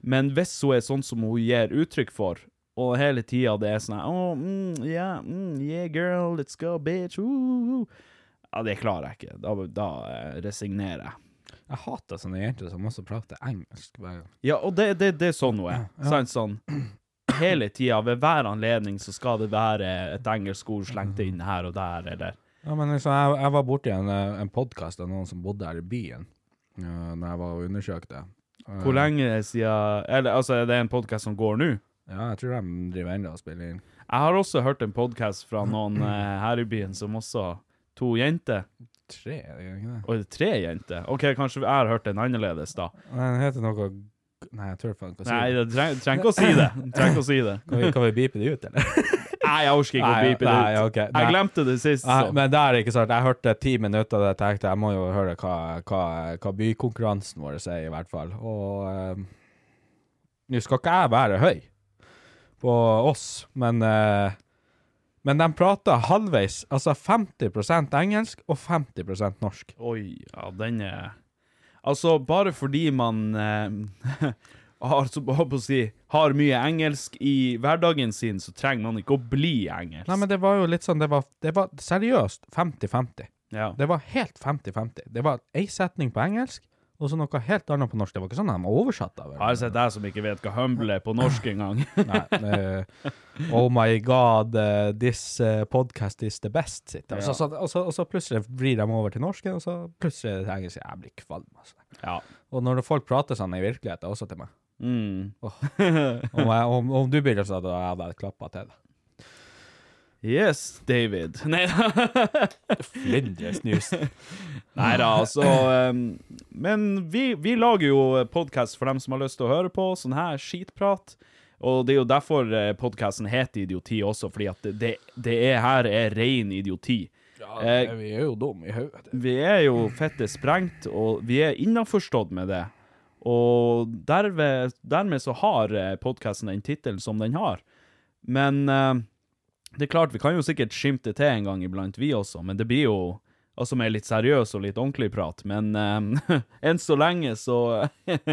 Men hvis hun er sånn som hun gir uttrykk for, og hele tida det er sånn oh, mm, yeah, mm, yeah, girl, let's go, bitch. Uh. Ja, det klarer jeg ikke. Da, da eh, resignerer jeg. Jeg hater sånne jenter som også prater engelsk. Bare. Ja, og det, det, det er sånn hun er. Sant, sånn. Hele tida, ved hver anledning, så skal det være et engelsk ord slengt inn her og der, eller Ja, men liksom, jeg, jeg var borti en, eh, en podkast av noen som bodde her i byen, uh, når jeg var og undersøkte. Uh, Hvor lenge siden Eller altså, er det en podkast som går nå? Ja, jeg tror de driver ennå og spiller inn. Jeg har også hørt en podkast fra noen eh, her i byen som også To jenter. Tre, er det ikke det? Og det er tre jenter? OK, kanskje jeg har hørt den annerledes, da. Den heter noe Nei, jeg tør faen ikke å si Nei, det. det treng- trenger ikke å si det. Trenger ikke å si det. Kan vi, kan vi beepe det ut, eller? Nei, jeg orker ikke å Nei, beepe det nei, ut. ok, nei. Jeg glemte det sist. Nei, Så. men det er ikke sant. Jeg hørte ti minutter av det, tenkte jeg må jo høre hva, hva, hva bykonkurransen vår sier, i hvert fall. Og eh, nå skal ikke jeg være høy på oss, men eh, Men de prater halvveis, altså 50% engelsk og 50% norsk. Oi, ja, den er Altså, bare fordi man eh, har, så, å si, har mye engelsk i hverdagen sin, så trenger man ikke å bli engelsk. Nei, men det var jo litt sånn Det var, det var seriøst 50-50. ja. Det var helt 50-50. Det var ei setning på engelsk, og så noe helt annet på norsk. Det var ikke sånn de oversatte det. Jeg har sett deg som ikke vet hva humble er på norsk engang. Nei, oh my god, uh, this uh, podcast is the best. Sitt. Ja. Og, så, og, så, og så plutselig vrir de over til norsk, og så plutselig er det engelsk. Jeg blir kvalm, altså. ja. Og når folk prater sånn i virkeligheten, også til meg Mm. Om, jeg, om, om du begynner sånn, da hadde jeg klappa til deg. Yes, David. Nei Flyndre snus. Nei da, altså um, Men vi, vi lager jo podkast for dem som har lyst til å høre på sånn her skitprat. Og det er jo derfor podkasten heter Idioti også, fordi at det, det, er her er ren idioti. Eh, vi er jo dumme i hodet. Vi er jo fette sprengt, og vi er innforstått med det. Og derved, dermed så har podkasten den tittelen som den har. Men eh, det er klart, vi kan jo sikkert skimte til en gang iblant, vi også, men det blir jo Altså med litt seriøs og litt ordentlig prat. Men eh, enn så lenge så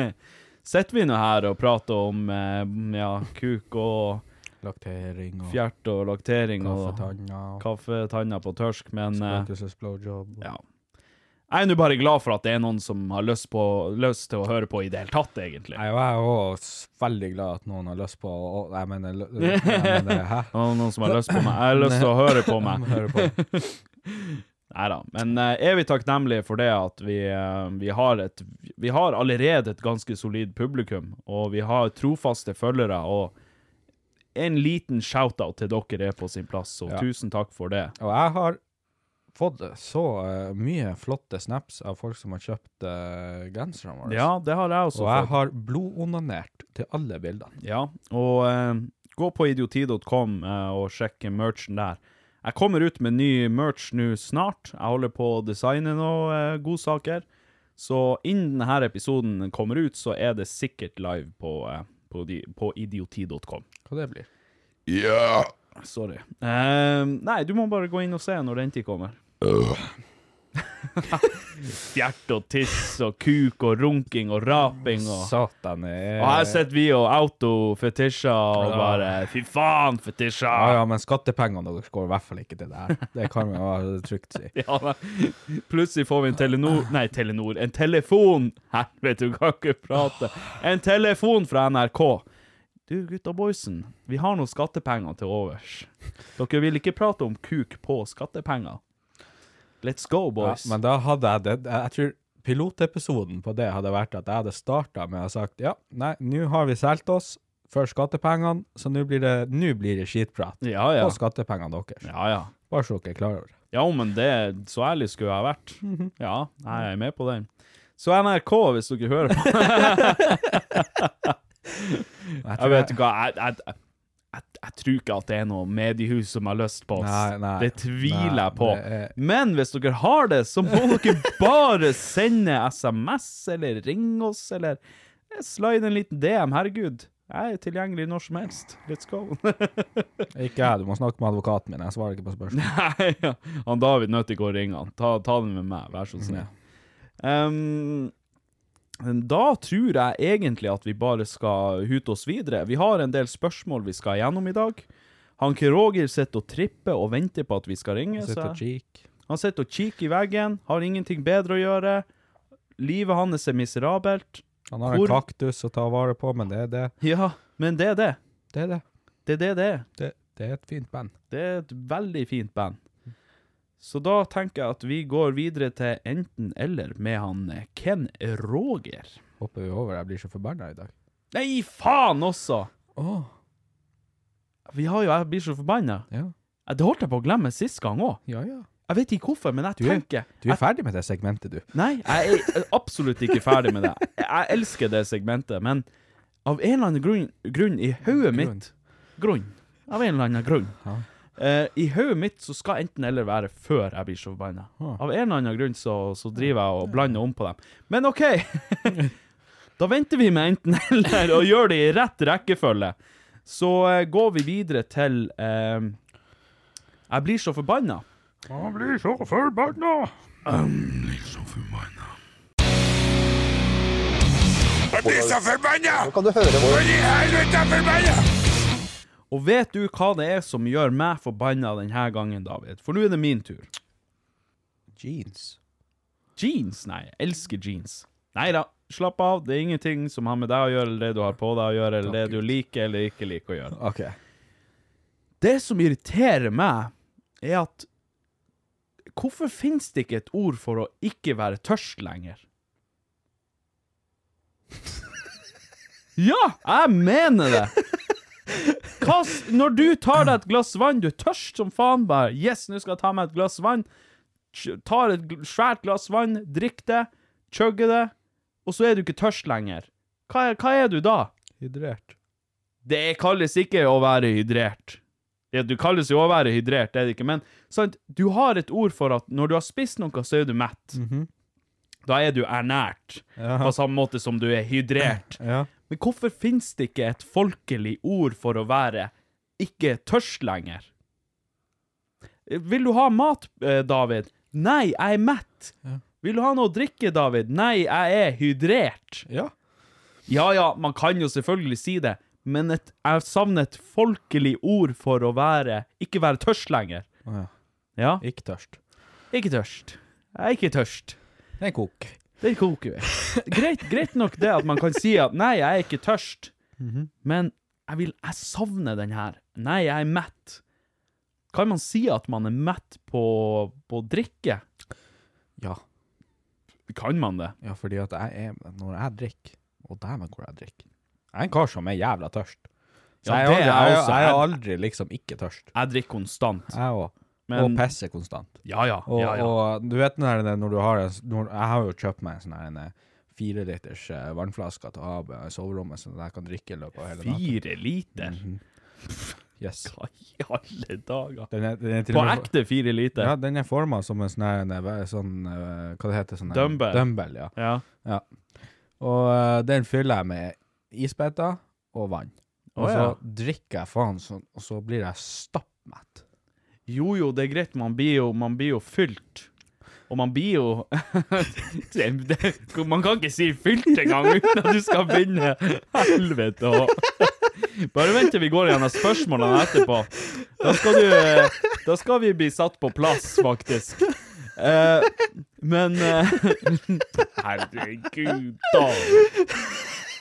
sitter vi nå her og prater om eh, ja, kuk og Laktering og fjert og laktering kaffetanna og kaffetanna på tørsk, men eh, spøkelses blowjob. og- ja. Jeg er nå bare glad for at det er noen som har lyst, på, lyst til å høre på i det hele tatt, egentlig. Jeg er òg veldig glad at noen har lyst på å Jeg mener, jeg mener Hæ? Noen som har lyst på meg. Jeg har lyst til å høre på meg. Nei da. Men uh, er vi takknemlige for det at vi, uh, vi har et Vi har allerede et ganske solid publikum, og vi har trofaste følgere, og en liten shout-out til dere er på sin plass, så Ja. tusen takk for det. Og jeg har fått så uh, mye flotte snaps av folk som har kjøpt uh, genserne våre. Ja, det har jeg også og jeg fått. har blodonanert til alle bildene. Ja, og uh, gå på idioti.com uh, og sjekk merchen der. Jeg kommer ut med ny merch nå snart. Jeg holder på å designe noen eh, godsaker. Så innen denne episoden kommer ut, så er det sikkert live på, eh, på, på idioti.com. Hva det blir? Sorry. Eh, nei, du må bare gå inn og se når den tid kommer. Fjert og tiss og kuk og runking og raping og Satan. Jeg, Og her sitter vi og auto-fetisjer og bare Fy faen, fetisjer! Ja, ja, men skattepengene deres går i hvert fall ikke til det her. Det kan vi jo trygt si. Ja, men plutselig får vi en Telenor Nei, Telenor. En telefon! Helvete, du kan ikke prate. En telefon fra NRK. Du, gutta boysen, vi har noen skattepenger til overs. Dere vil ikke prate om kuk på skattepenger. Let's go, Ja, boys. men da hadde jeg det Jeg tror pilotepisoden på det hadde vært at jeg hadde starta med å sagt ja, nei, nå har vi solgt oss for skattepengene, så nå blir det, nå blir det skitprat. ja, ja. På skattepengene deres. Ja, ja. Bare så dere er klar over det. Ja, men det Så ærlig skulle jeg ha vært. Ja, jeg er med på den. Så NRK, hvis dere hører på Jeg Jeg vet hva, jeg, jeg, jeg, tror ikke at det er noe mediehus som har lyst på oss. Nei, nei, det tviler nei, jeg på. er- Men hvis dere har det, så må dere bare sende SMS, eller ringe oss, eller slide en liten DM. Herregud, jeg er tilgjengelig når som helst. Let's go. Ikke jeg, du må snakke med advokaten min. Jeg svarer ikke på spørsmål. Nei, ja. han David nødt til å ringe han. Ta, ta den med meg, vær så snill. Um, da tror jeg egentlig at vi bare skal hute oss videre. Vi har en del spørsmål vi skal gjennom i dag. Han Roger sitter og tripper og venter på at vi skal ringe. Sitter og cheek. Han sitter og kikker i veggen, har ingenting bedre å gjøre. Livet hans er miserabelt. Han har Hvor- en kaktus å ta vare på, men det er det. Ja, men det er det. Det er det. Det er det det er. Det, det er et fint band. Det er et veldig fint band. Så da tenker jeg at vi går videre til enten-eller med han Ken Roger. Hopper vi over. Jeg blir så forbanna i dag. Nei, faen også! Oh. Vi har jo Jeg blir så forbanna. ja. Det holdt jeg på å glemme sist gang òg. Ja, ja. Jeg vet ikke hvorfor, men jeg Du er- tenker Du er ferdig med det segmentet, du. Nei, jeg er absolutt ikke ferdig med det. Jeg elsker det segmentet, men av en eller annen grunn, grunn i hodet mitt Grunn. Av en eller annen grunn. Ja. Eh, I hodet mitt så skal enten eller være før jeg blir så forbanna. Ah. Av en eller annen grunn så, så driver jeg og blander om på dem. Men OK! da venter vi med enten eller og gjør det i rett rekkefølge. så uh, går vi videre til uh, Jeg blir så forbanna. Jeg blir så forbannet Jeg blir så forbannet For de helvete er forbanna. Og vet du hva det er som gjør meg forbanna denne gangen, David? For nå er det min tur. Jeans. Jeans? Nei, jeg elsker jeans. Nei da, slapp av. Det er ingenting som har med deg å gjøre, eller det du har på deg å gjøre, eller det du liker eller ikke liker å gjøre. OK. Det som irriterer meg, er at Hvorfor finnes det ikke et ord for å ikke være tørst lenger? Ja, jeg mener det! Hva, når du tar deg et glass vann, du er tørst som faen, bare Yes, nå skal jeg ta meg et glass vann. Tar et svært glass vann, drikker det, chugger det, og så er du ikke tørst lenger. Hva er, hva er du da? Hydrert. Det kalles ikke å være hydrert. Det, du kalles jo å være hydrert, det er det ikke, men sant, du har et ord for at når du har spist noe, så er du mett. Da er du ernært, Ja. på samme måte som du er hydrert. Ja. Men hvorfor finnes det ikke et folkelig ord for å være ikke tørst lenger? Vil du ha mat, eh, David? Nei, jeg er mett. Vil du ha noe å drikke, David? Nei, jeg er hydrert. ja. Ja, ja, man kan jo selvfølgelig si det, men et, jeg savner et folkelig ord for å være ikke være tørst lenger. Ja. Ja, Ikke tørst. ikke tørst. Jeg er ikke tørst. Det er kok. Det koker vi. Greit, greit nok det at man kan si at nei, jeg er ikke tørst, men jeg, vil, jeg savner den her. Nei, jeg er mett. Kan man si at man er mett på, på drikke? Ja. Kan man det? ja, fordi at jeg er Når jeg drikker, og dæven hvor jeg drikker Jeg er en kar som er jævla tørst. Så Ja, jeg, er aldri, jeg, jeg, jeg er aldri liksom ikke tørst. Jeg drikker konstant. Jeg òg. Men- Og pisser konstant. Ja, ja. Og, ja, ja. og du vet når, det- når du har det, når, Jeg har jo kjøpt meg en sånn her en eh, fire liters uh, vannflaske til å ha på soverommet, så jeg kan drikke i løpet av hele natta. Fire liter? Yes. Hva i alle dager? Den er, den er På ekte fire liter? Ja, den er forma som en sånn eh, sånn uh, Hva det heter sånn Dumbbell. Dumbbell, ja. Ja. ja. Og uh, den fyller jeg med isbiter og vann. Og oh, så drikker jeg faen sånn, og så blir jeg stappmett. Jo, jo, det er greit. Man blir jo, man blir jo fylt. Og man blir jo Man kan ikke si fylt engang uten at du skal begynne Helvete òg. Bare vent til vi går gjennom spørsmålene etterpå. Da skal du Da skal vi bli satt på plass, faktisk. Uh, men uh, Herregud, da.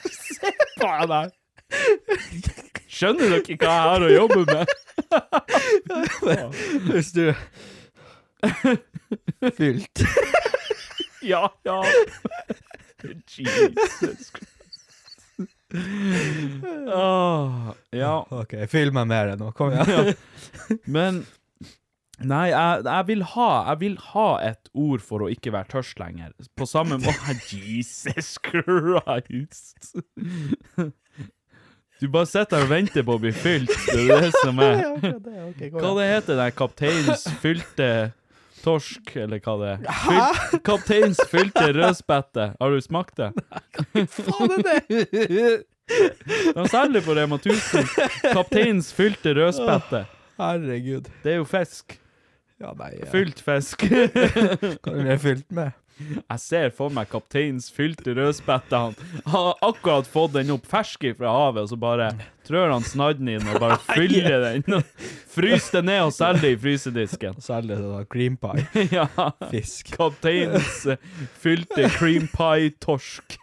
Se på deg. Skjønner dere ikke hva jeg har å jobbe med? Hvis du Fylt. Ja, ja. Jesus Christ. Åh, ja, OK, fyll meg mer nå. Kom igjen. men Nei, jeg, jeg, vil ha, jeg vil ha et ord for å ikke være tørst lenger. På samme måte Jesus Christ! Du bare sitter og venter på å bli fylt. Det er det som er. Hva det heter det? Kapteins fylte torsk, eller hva det er? Fylt, kapteins fylte rødspette. Har du smakt det? Faen er det? De selger på Rema 1000. Kapteins fylte rødspette. Herregud. Det er jo fisk. Ja, nei ja. Fylt fisk. Hva er det fylt med? Jeg ser for meg kapteins fylte rødspette. Han har akkurat fått den opp fersk fra havet, og så bare trør han snadden inn og bare fyller den. Fryser det ned og selger det i frysedisken. Særlig sånn cream pie. Ja. Fisk. Kapteins eh, fylte cream pie-torsk.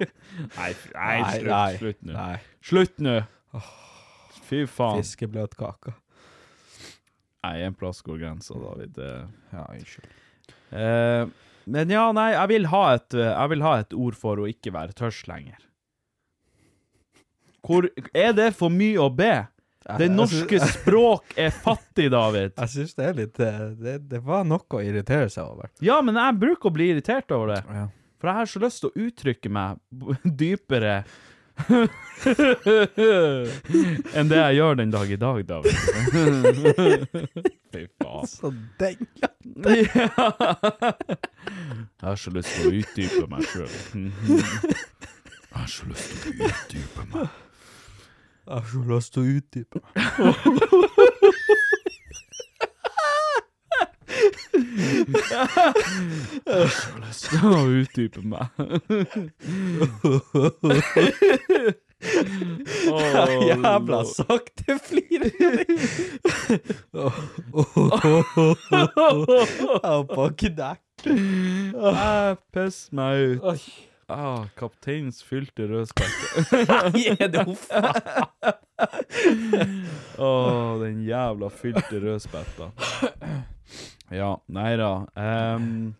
Nei, Nei, slutt, nå. Slutt nå. Fy faen. Fiskebløtkake. Nei, en plass går grensa, David. Ja, unnskyld. Eh, men ja, nei, jeg vil, ha et, vil ha et ord for å ikke være tørst lenger. Hvor Er det for mye å be? Det norske språk er fattig, David. Jeg syns det er litt eh, det, det var noe å irritere seg over. Ja, men jeg bruker å bli irritert over det. Ja. For jeg har så lyst til å uttrykke meg dypere enn det jeg gjør den dag i dag, David. Fy faen. Så den Jeg har så lyst til å utdype meg sjøl. Jeg har så lyst til å utdype meg. Jeg har så lyst til å utdype. Å utdype meg. oh, Jævla sakte flirer Jeg på knekk. Jeg piss meg ut. Ah, kapteinens fylte rødspette. Nei, er det hoffa? Å, den jævla fylte rødspetta. Ja, nei da. Um,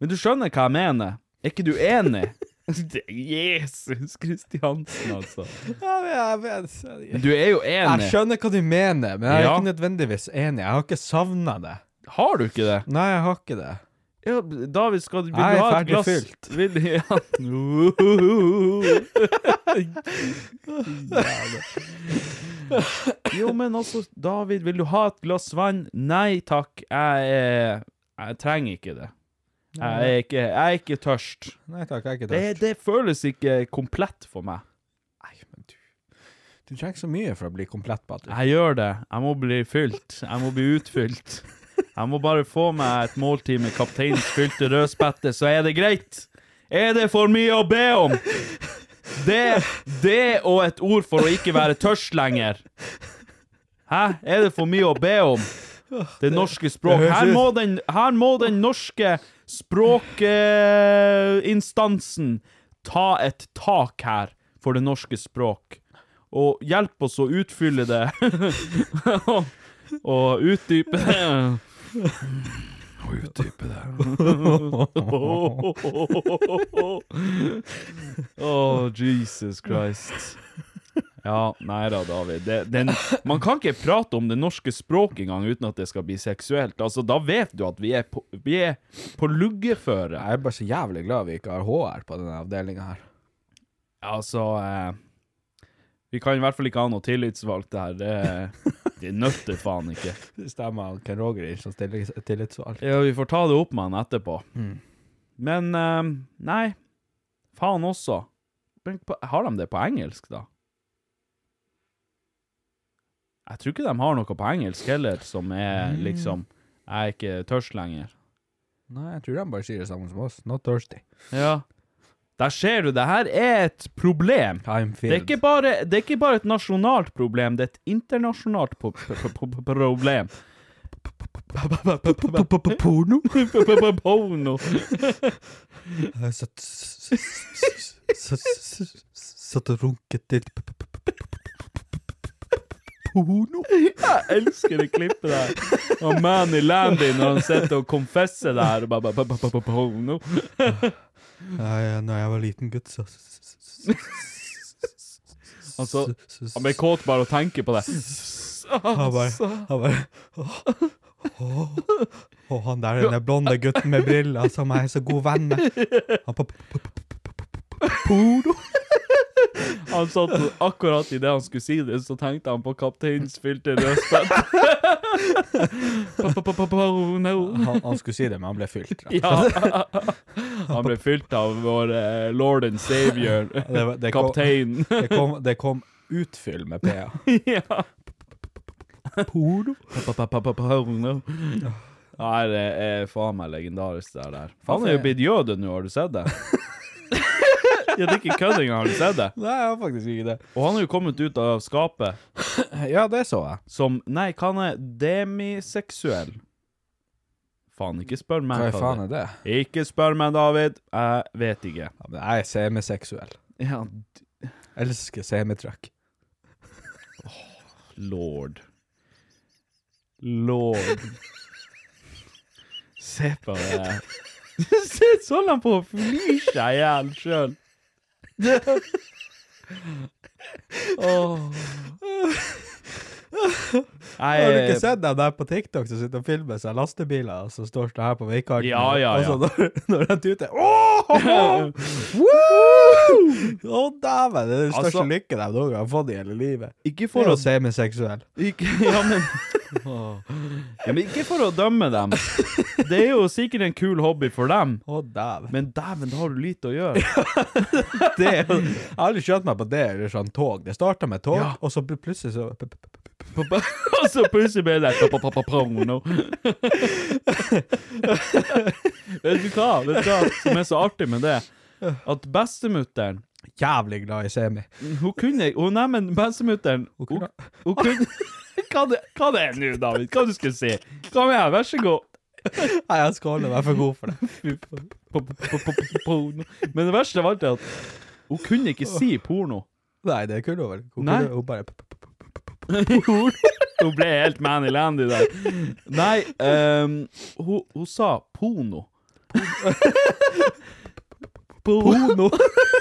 men du skjønner hva jeg mener? Er ikke du enig? Jesus Kristiansen, altså. Ja, men jeg vet Men du er jo enig. Jeg skjønner hva du mener, men jeg er Ja. ikke nødvendigvis enig. Jeg har ikke savna det. Har du ikke det? Nei, jeg har ikke det. Ja, David, skal du, vil du ha et glass? fylt. Vil, ja. Jo, men altså, David, vil du ha et glass vann? Nei takk, jeg, jeg trenger ikke det. Jeg er ikke, jeg er ikke tørst. Nei takk, jeg er ikke Det, tørst. det føles ikke komplett for meg. Nei, men du Du trenger ikke så mye for å bli komplett, Patrick. Jeg gjør det. Jeg må bli fylt. Jeg må bli utfylt. Jeg må bare få meg et måltid med kapteinens fylte rødspette, så er det greit. Er det for mye å be om? Det, det og et ord for å ikke være tørst lenger. Hæ? Er det for mye å be om? Det norske språk. Her må den, her må den norske språkinstansen ta et tak her for det norske språk. Og hjelpe oss å utfylle det. og, utdype det. Og utdype det. Oh, Jesus Christ. Ja, nei da, David. Det, den, man kan ikke prate om det norske språket engang uten at det skal bli seksuelt. Altså, Da vet du at vi er på, vi er på luggeføre. Jeg er bare så jævlig glad vi ikke har HR på denne avdelinga her. Altså eh, Vi kan i hvert fall ikke ha noe tillitsvalgte her. Det, nøtter faen ikke. Det stemmer Ken Roger ikke som stiller tillitsvalgt. Ja, vi får ta det opp med han etterpå. Men eh, nei, faen også. Har de det på engelsk, da? Jeg tror ikke de har noe på engelsk heller, som er liksom Jeg er ikke tørst lenger. Nei, jeg tror de bare sier det samme som oss. Not thirsty. Ja. Der ser du, det her er et problem. Det er, ikke bare, det er ikke bare et nasjonalt problem, det er et internasjonalt problem. Porno? Porno. Satt og runket til porno. Jeg elsker det klippet der. Og Manny Landy når han sitter og konfesser det bare- Porno. Nei, når jeg var liten gutt, så Altså, Han blir kåt bare å tenke på det. Han bare, han bare åh, åh, han der den blonde gutten med briller som jeg er så god venn med. Han på porno. Han satt akkurat idet han skulle si det, så tenkte han på kapteinens fylte rødspett. Han, han skulle si det, men han ble fylt. Ja. Han ble fylt av vår eh, lord and savior, kapteinen. det, kom, det, kom, utfyll med PA. ja. Porno? Porno. Nei, det er faen meg legendarisk, det der. Han er jo blitt jøde nå, har du sett det? ja, det er ikke kødd engang, har du sett det? Nei, jeg har faktisk ikke det. Og han er jo kommet ut av skapet Ja, det så jeg. som Nei, hva han er demiseksuell. Faen, ikke spør meg Hva i faen er det? Ikke spør meg, David. Jeg vet ikke. Ja, men jeg er semiseksuell. Ja, Elsker semitrøkk. lord. Lord. Se på det. Se sånn han på å fly seg i hjel sjøl. 어. Har du ikke sett dem der på TikTok som sitter og filmer seg lastebiler, som står sånn her på veikarten? Ja, ja, Og så ja. når, når de tuter Åh! Å, dæven! Det er den største Altså- lykken de noen gang har fått i hele livet. Ikke For å å meg seksuell. ikke, Ja, men Ja, men ikke for å dømme dem. Det er jo sikkert en kul hobby for dem. Å, dæven. Men dæven, da har du lite å gjøre. Det Jeg har aldri skjønt meg på det, eller sånn tog. Det starta med tog, Ja. og så plutselig så Og så plutselig ble det porno. Hun du ble helt Manny Landy der. Nei, um, hun, hun sa pono. Pono?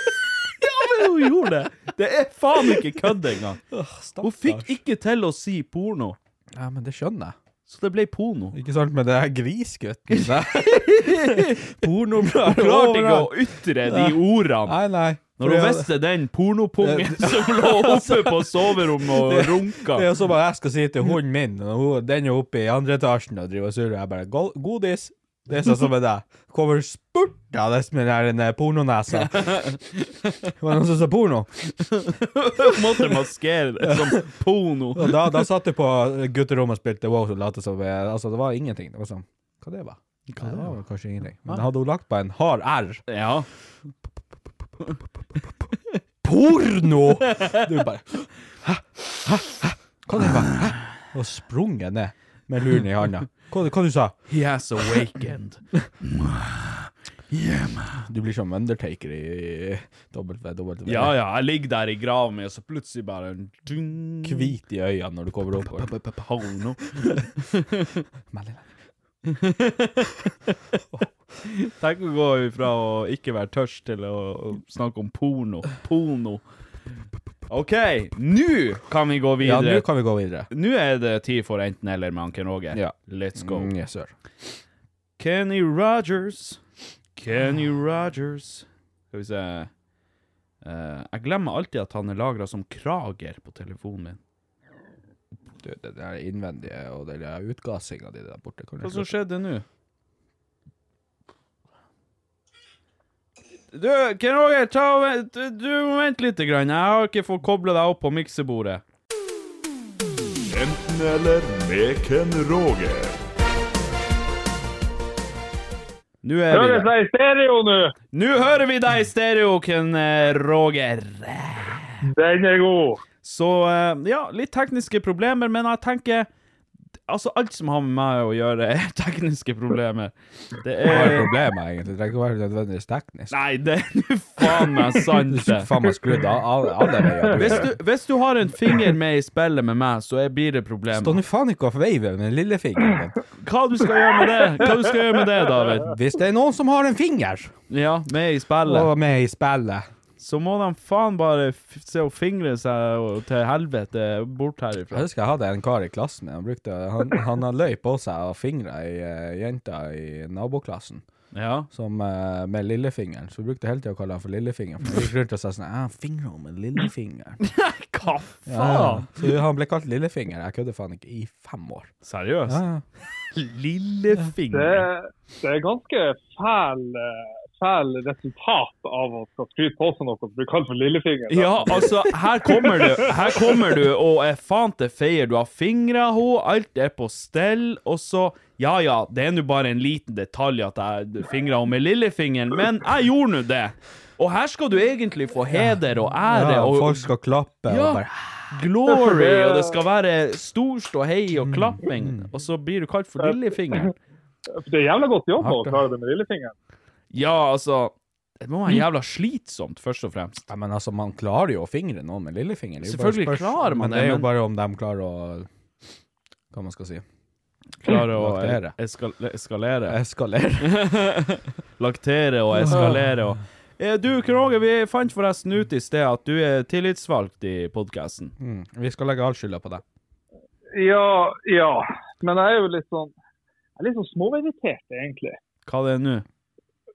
ja, men hun gjorde det. Det er faen ikke kødd engang. Hun fikk ikke til å si porno, Ja, men det skjønner jeg. så det ble porno. Ikke sant men det er grisgutten? Pornoblader Hun klarte ikke å ytre de ordene. Nei, nei. Når hun visste den pornopungen som lå oppe på soverommet og runka. Det er så som jeg skal si til hunden min, hun, den er oppe i andre etasjen og driver og surrer, jeg bare 'Godis'. Det er sånn som med deg. Kommer spurtende med den der pornonesa. Det var noen som sa porno. Måtte maskere det som porno. Og da, da satt du på gutterommet og spilte WoW og lot som Altså, det var ingenting. Det var sånn Hva det var? Hva det var kanskje ingenting. Men hadde hun lagt på en hard R Ja. Porno! Du bare Hæ? Hæ? Hæ? Hva det var? Hæ? Og sprunget ned med luren i handa. Hva, hva du sa He has awakened. Yeah, du? blir som Undertaker i WW. Ja, ja, jeg ligger der i graven min, og så plutselig bare. Hvit i øynene når du kommer opp. Porno. Tenk å gå ifra å ikke være tørst til å snakke om porno. Porno. OK, nå kan vi gå videre. Ja, nå kan vi gå videre. Nå er det tid for enten-eller med Anken Roger. Ja. Let's go. Mm, yes, sir. Kenny Rogers. Kenny Rogers. Skal vi se uh, Jeg glemmer alltid at han er lagra som krager på telefonen min. Du, det der innvendige og den utgassinga di der borte Hva som skjedde nå? Du, Ken Roger, ta og vent, du må vente litt. Grann. Jeg har ikke fått koble deg opp på miksebordet. Enten eller med Ken Roger. Nå er vi deg i stereo nå? Nå hører vi deg i stereo, Ken eh, Roger. Den er god. Så eh, ja, litt tekniske problemer, men jeg tenker Altså, alt som har med meg å gjøre, er tekniske problemer. Det er er er problemet, egentlig. Det trenger ikke være nødvendigvis teknisk. Nei, det er faen meg sant, det. faen meg skrudd alle, veier. Hvis du, har en finger med i spillet med meg, så blir det problemer. Stå nå faen ikke og veive med den lille fingeren Hva du skal gjøre med det? Hva du skal gjøre med det, David? Hvis det er noen som har en finger Ja, med i spillet. og med i spillet Så må de faen bare se og fingre seg og- til helvete bort herifra. Jeg husker jeg hadde en kar i klassen min. Han, brukte, han, han har løy på seg og fingra ei uh, jente i naboklassen Ja. som, uh, med lillefingeren. Så vi brukte hele tida å kalle han for lillefingeren. For han gikk rundt og sa sånn Jeg Han fingrer henne med lillefingeren. Hva Ja, så han ble kalt lillefinger. Jeg kødder faen ikke. I fem år. Seriøst? Ja, lillefinger? Det, Lillefinger. det er ganske fæl, eh, fæl resultat av å skal skryte på seg noe som blir kalt for lillefinger. da. Ja, altså, her kommer du, her kommer du og er faen til feier. Du har fingra henne, alt er på stell, og så Ja ja, det er nå bare en liten detalj at jeg fingra henne med lillefingeren, men jeg gjorde nå det. Og her skal du egentlig få heder og ære Ja, og folk skal klappe Ja. og bare glory, og det skal være storstå hei og klapping, og så blir du kalt for lillefingeren. Det er jævla godt jobba å klare det med lillefingeren. Ja, altså Det må være jævla slitsomt, først og fremst. Ja, men altså, man klarer jo å fingre noen med lillefinger. Det er Selvfølgelig spørs- klarer man det. men det, det er jo men- bare om de klarer å Hva man skal si Klarer å Laktere. eskal eskalere. Eskalere. Laktere og eskalere og Eh, Du, Kroge, vi fant forresten ut i sted at du er tillitsvalgt i podkasten. Mm. Vi skal legge all skylda på deg. Ja, ja. Men jeg er jo litt sånn jeg er litt sånn småirritert, egentlig. Hva det er nå?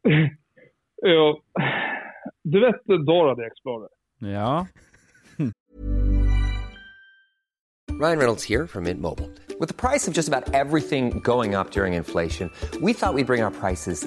Jo, du vet Dora the Explorer? Ja? Ryan Reynolds here from Mint Mobile. With the price of just about everything going up during inflation, we thought we'd bring our prices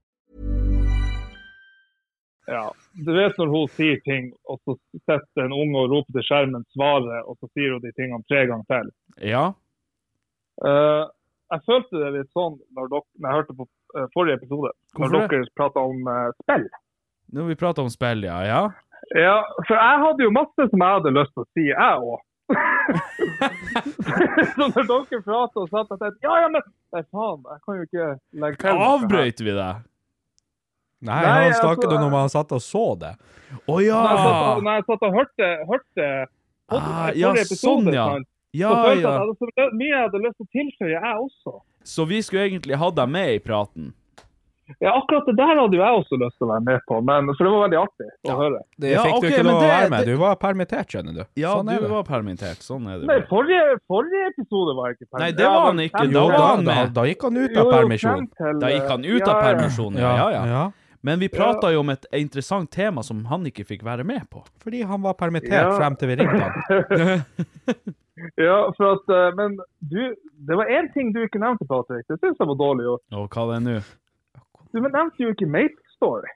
Ja. Du vet når hun sier ting, og så sitter en unge og roper til skjermen 'svaret', og så sier hun de tingene tre ganger til. Ja. Uh, jeg følte det litt sånn når, dere, når jeg hørte på eh, forrige episode, Hvorfor når det? dere prata om uh, spill. Når vi prata om spill, ja. Ja. Ja, for jeg hadde jo masse som jeg hadde lyst til å si, jeg òg. så når dere prata og satt og tenkte ja, ja, men nei, faen, jeg kan jo ikke legge til. Avbrøt vi det? Nei, Nei, han altså, snakket om når man satt og så det. Å ja! Når jeg satt og, når jeg satt og hørte, hørte Ah, ja, episode, sånn, ja. sant, Ja, ja. jeg så mye jeg hadde lyst til å tilføye, jeg også. Så vi skulle egentlig hatt deg med i praten? Ja, akkurat det der hadde jo jeg også lyst til å være med på, men, for det var veldig artig å høre. Det Ja, fikk okay, du ikke lov å være med. Du var permittert, skjønner du. Ja, sånn du var permittert. Sånn er det. Nei, forrige, forrige episode var jeg ikke permittert. Nei, det var han ikke. Da var da, da, da gikk han ut av permisjon. Da gikk han ut av permisjon, ja. ja, ja. Men vi prata jo om et interessant tema som han ikke fikk være med på. Fordi han var permittert Ja. frem til vi ringte han. Ja, for at, eh, men du, det var én ting du ikke nevnte, Patrick. Det syns jeg var dårlig gjort. Og hva det er nå? Du nevnte jo ikke Maple Story.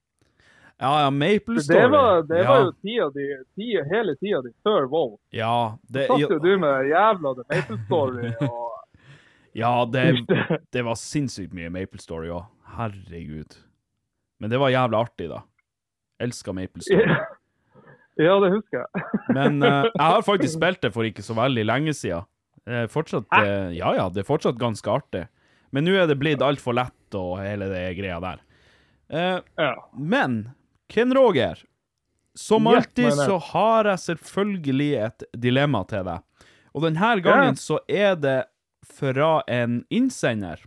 Ja, ja, Maple Det var, det ja. var jo tida di, tida, hele tida di før WoW. Ja, det, Så satt jo du med jævla The Maple Story og ja det, det var sinnssykt mye Maple Story òg. Herregud. Men det var jævla artig, da. Elska Maple Story. Ja, det husker jeg. Men uh, jeg har faktisk spilt det for ikke så veldig lenge siden. Det er fortsatt, uh, ja, ja, det er fortsatt ganske artig. Men nå er det blitt altfor lett og hele det greia der. Uh, Ja. men Ken Roger, som alltid så har jeg selvfølgelig et dilemma til deg. Og denne gangen så er det fra en innsender.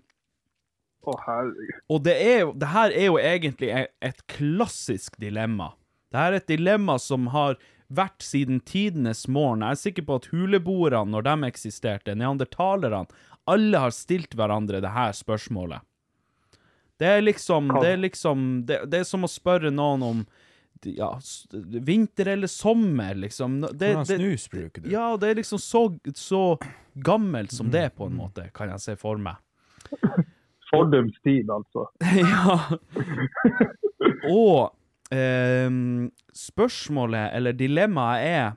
Å, herregud. Og det, er, det her er jo egentlig e- et klassisk dilemma. Det her er et dilemma som har vært siden tidenes morgen. Jeg er sikker på at huleboerne, når de eksisterte, neandertalerne, alle har stilt hverandre det her spørsmålet. Det er liksom Det er, liksom, det, det er som å spørre noen om ja, vinter eller sommer, liksom. Det, Hvordan snus bruker du? ja, det er liksom så, så gammelt som det, på en måte, kan jeg se for meg. Fordums tid, altså. ja. Og eh, spørsmålet, eller dilemmaet, er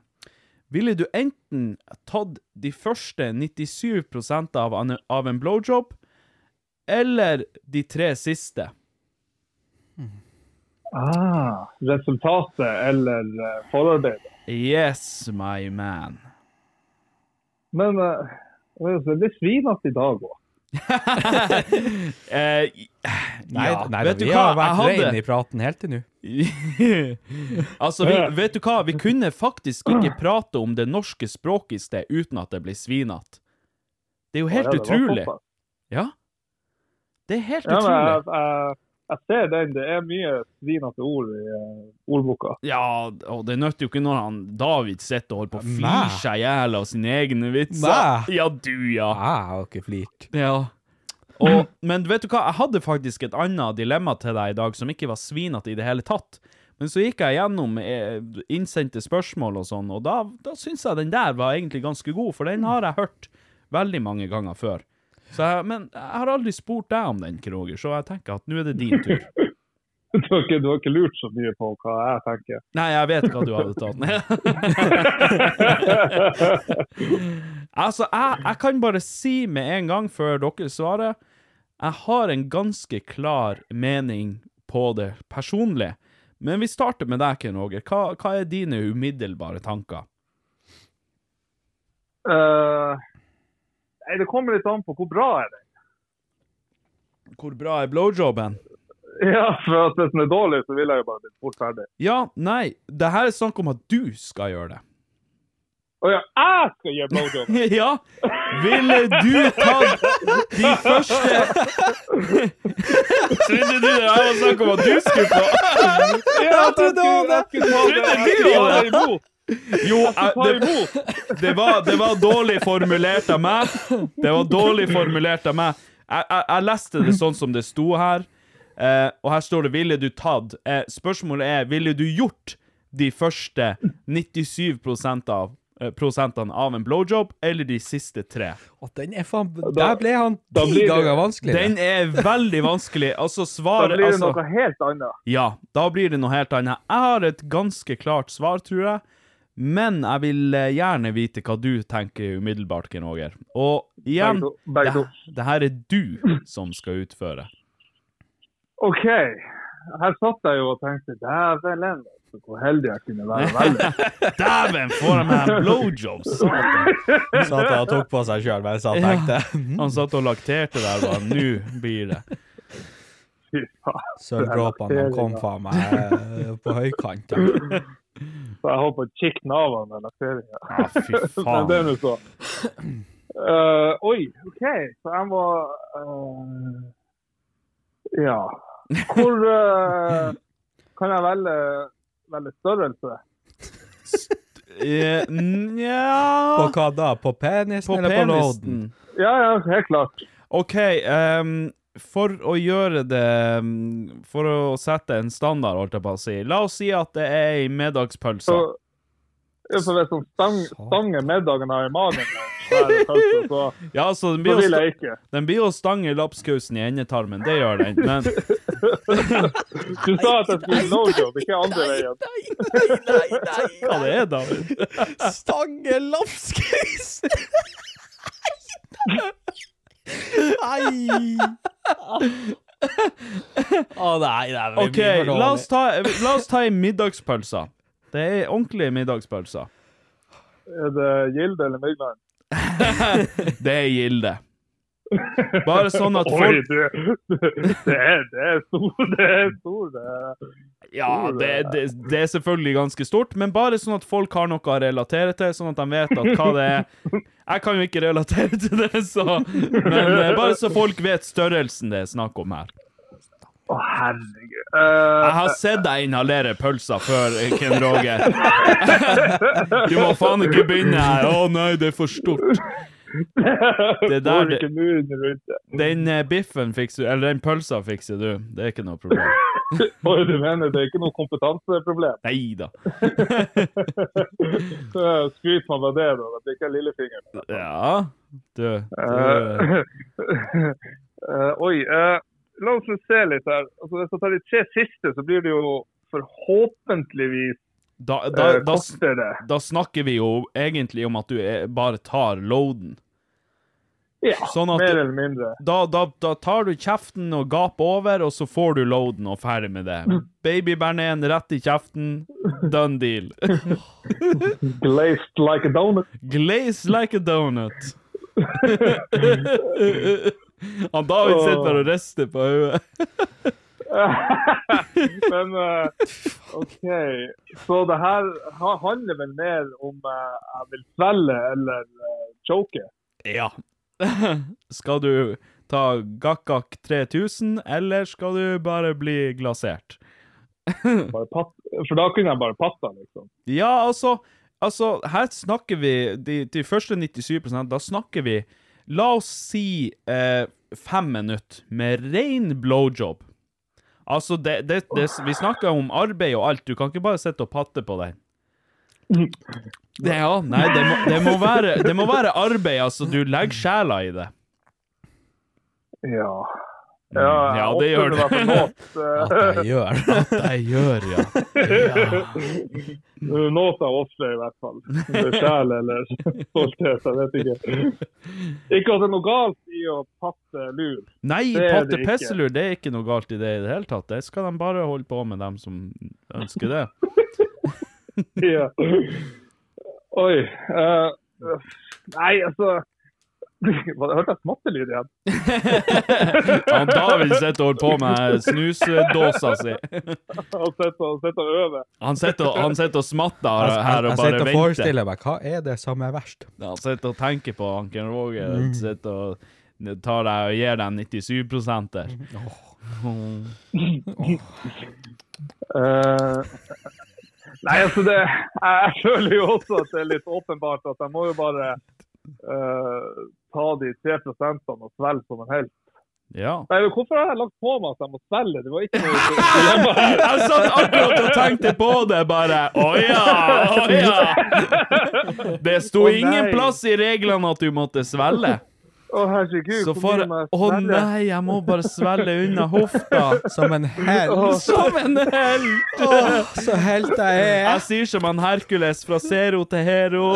Ville du enten tatt de første 97% av, an- av en blowjob, eller de tre siste? Ah, resultatet eller uh, forarbeidet. Yes, my man. Men uh, det svinete i dag òg. Eh, Nei, ja, nei vet da, du vi hva? har vært hadde- reine i praten helt til nå. altså, vi, vet du hva? Vi kunne faktisk ikke prate om det norske språket i sted uten at det blir svinete. Det er jo helt Ja, det utrolig. Ja. Det er helt Ja, men utrolig. jeg, jeg, jeg ser den. Det er mye svinete ord i uh, ordboka. Ja, og det nytter jo ikke når han David sitter og holder på å flire seg i hjel av sine egne vitser. Nei. Ja, du, ja. Jeg har ikke flirt. ja. Og, men vet du hva, jeg hadde faktisk et annet dilemma til deg i dag som ikke var svinete i det hele tatt. Men så gikk jeg gjennom eh, innsendte spørsmål og sånn, og da, da syns jeg den der var egentlig ganske god, for den har jeg hørt veldig mange ganger før. Så jeg, men jeg har aldri spurt deg om den, Kroger, så jeg tenker at nå er det din tur. Du har, ikke, du har ikke lurt så mye på hva jeg tenker. Nei, jeg vet hva du hadde tatt. altså, jeg, jeg kan bare si med en gang før dere svarer Jeg har en ganske klar mening på det personlig. Men vi starter med deg, Ken Roger. Hva, hva er dine umiddelbare tanker? Eh, nei, det kommer litt an på hvor bra er den. Hvor bra er blowjoben? Ja, for at hvis den er dårlig, så vil jeg jo bare bli fort ferdig. Ja, nei, det her er snakk om at du skal gjøre det. Å ja, jeg skal gjøre blowjob! ja! Ville du tatt de første Trodde du det her var snakk om at du skulle få? Ja, jeg trodde også det! Trodde du det? imot. Jo, det, det, var, det var dårlig formulert av meg. Det var dårlig formulert av meg. Jeg, jeg, jeg leste det sånn som det sto her, eh, og her står det 'ville du tatt'. Eh, spørsmålet er 'ville du gjort de første 97 av eh, prosentene av en blowjob, eller de siste tre? Og den er faen Der ble han ti blir det- ganger vanskeligere. Den er veldig vanskelig. Altså, Da blir det altså, noe helt annet. Ja, da blir det noe helt annet. Jeg har et ganske klart svar, tror jeg. Men jeg vil eh, gjerne vite hva du tenker umiddelbart, Ken Åger. Og igjen, det, det her er du som skal utføre. OK. Her satt jeg jo og tenkte dæven altså, hvor heldig jeg kunne være veldig. Dæven, får jeg meg en Satt at tok på seg sjøl mens han tenkte. Han satt og lakterte der, bare Nå blir det. Sølvdråpene kom faen meg eh, på høykant. ja. Så jeg holdt på å kikke navene med lakteringa. Ja, fy Men faen. det er nå så. Uh, oi, OK. Så jeg må uh, Ja. Hvor uh, kan jeg velge, velge størrelse? Nja På hva da? På penisen På eller på loaden? penisen. Ja, ja, helt klart. OK, ehm, for å gjøre det mm, For å sette en standard, holdt jeg på å si. La oss si at det er ei middagspølse. Så, ja, for hvis sånn stang, stanger middagen har i magen, så, pølse, så, Ja, så den så blir, vil jeg ikke. den blir å stange lapskausen i endetarmen, det gjør den. Men Du sa at jeg skulle blowjob, ikke andre veien. hva det er da? Stange lapskaus! Nei! Å nei, det er OK, for la oss ta, la oss ta ei middagspølse. Det er ordentlige middagspølser. Er det Gilde eller Midland? Det er Gilde. Bare sånn at Oi, folk du, det, er, det er stor, det er stor. Det er. Ja, det, det, det er selvfølgelig ganske stort, men bare sånn at folk har noe å relatere til, sånn at de vet at hva det er. Jeg kan jo ikke relatere til det, så Men eh, bare så folk vet størrelsen det er snakk om her. Å, herregud. Jeg har sett deg inhalere pølser før, Ken Roger. Du må faen ikke begynne her. Å nei, det er for stort. Det der- Får ikke muren rundt det. Den eh, biffen fikser du, eller den pølsa fikser du. Det er ikke noe problem. Oi, du mener det er ikke noe kompetanseproblem? Nei da. Skryt meg med det, da. Det blir ikke lillefingeren. Ja, du, du Eh, eh, oi. Uh, la oss se litt her. Altså, hvis jeg tar de tre siste, så blir det jo forhåpentligvis da, da, eh, da, kortere. da snakker vi jo egentlig om at du er, bare tar loaden. Ja, sånn mer eller mindre. Da, da, da tar du kjeften og gaper over, og så får du loaden og ferdig med det. Babybernén rett i kjeften. Done deal. Glazed like a donut. Glazed like a donut. Han David sitter bare og rister på hodet. Men eh, OK. Så det her handler vel mer om eh, jeg vil svelge eller uh, choke? Ja. Skal du ta Gakkak 3000, eller skal du bare bli glasert? Bare pat for da kunne jeg bare patta, liksom. Ja, altså, altså Her snakker vi De, de første 97% da snakker vi La oss si eh, fem minutter med ren blowjob. Altså, det, det, det, vi snakker om arbeid og alt. Du kan ikke bare sitte og patte på den. Ja, nei, det må, det, må være, det må være arbeid, altså. Du legger sjela i det. Ja. Ja, ja, det gjør det. At jeg gjør. At jeg gjør, ja. Noe av ofre, i hvert fall. Sjel eller stolthet, jeg vet ikke. Ikke at det er noe galt i i å patte lur. Nei, patte det pisselur, det er ikke noe galt i det i det hele tatt. Det skal de bare holde på med, dem som ønsker det. Ja. Oi. Uh, nei, altså Hørte jeg smattelyd igjen? Han David sitter og holder på med snusdåsa si. Han sitter og øver. Han sitter og, han smatter venter. jeg, her og bare sitter og forestiller meg, hva er det som er verst? Han sitter og tenker på Anken Roger. Mm. Sitter og tar deg og gir deg 97 prosenter. uh. nei, altså det jeg, føler jo også at det er litt åpenbart at jeg må jo bare eh, ta de tre prosentene og svelge som en helt. Ja. Nei, men Hvorfor har jeg lagt på meg at jeg må svelge? Det var ikke noe. Jeg satt akkurat og tenkte på det, bare. Å ja, å ja. Det sto oh, ingen plass i reglene at du måtte svelge. Å herregud, Så for Å nei, jeg må bare svelge unna hofta. Som en helt. Som en helt! Åh, så helt jeg er. Jeg sier som han Hercules fra Zero til Hero.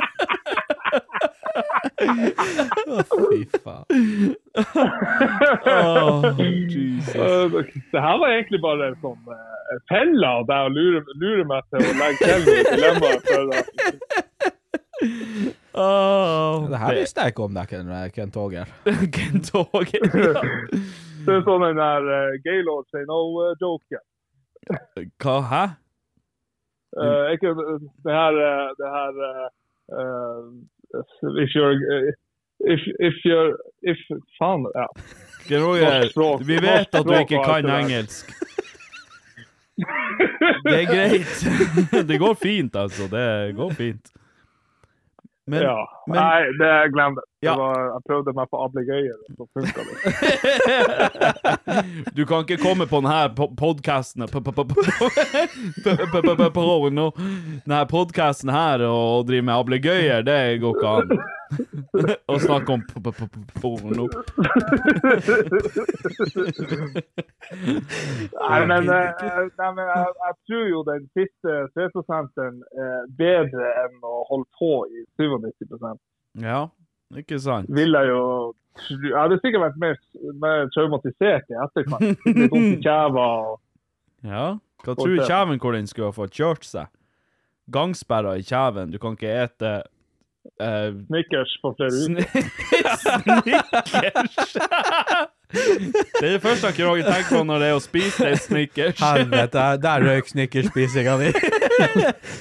Fy faen. Oh, Jesus. Eh, det her var egentlig bare en sånn uh, felle av deg å lure, lure meg til å legge til noen dilemmaer. For, uh, Åh, Det her visste jeg ikke om deg, Ken, Ken Toger. Kent Åge. Ja. det er sånn den der uh, Gaylord say no-joken. Hva, hæ? Uh, ikke det her, uh, det her uh, uh, If you're uh, If, if you're If Faen, ja. Roger, vi vet at du ikke kan engelsk. Det er greit. Det går fint, altså. Det går fint. Men, ja. Men Nei, det glem det. Ja. jeg prøvde meg på ablegøyer, så funka det. Du kan ikke komme på denne podkasten Denne podkasten her og drive med ablegøyer, det går ikke an. Å snakke om porno. Nei, men, eh, jeg tror jo den siste 3 er bedre enn å holde på i 97 Ja, ikke sant? Vil jeg jo. Jeg hadde sikkert vært mer, mer traumatisert i etterkant. Litt vondt i kjeva og Ja. Hva tror kjeven hvor den skulle ha fått kjørt seg? Gangsperra i kjeven. Du kan ikke ete uh, Snickers på flere uker. Snickers! det er det første jeg Roger tenker på når det er å spise en Snickers. Helvete, der- der røyk snickerspisinga di.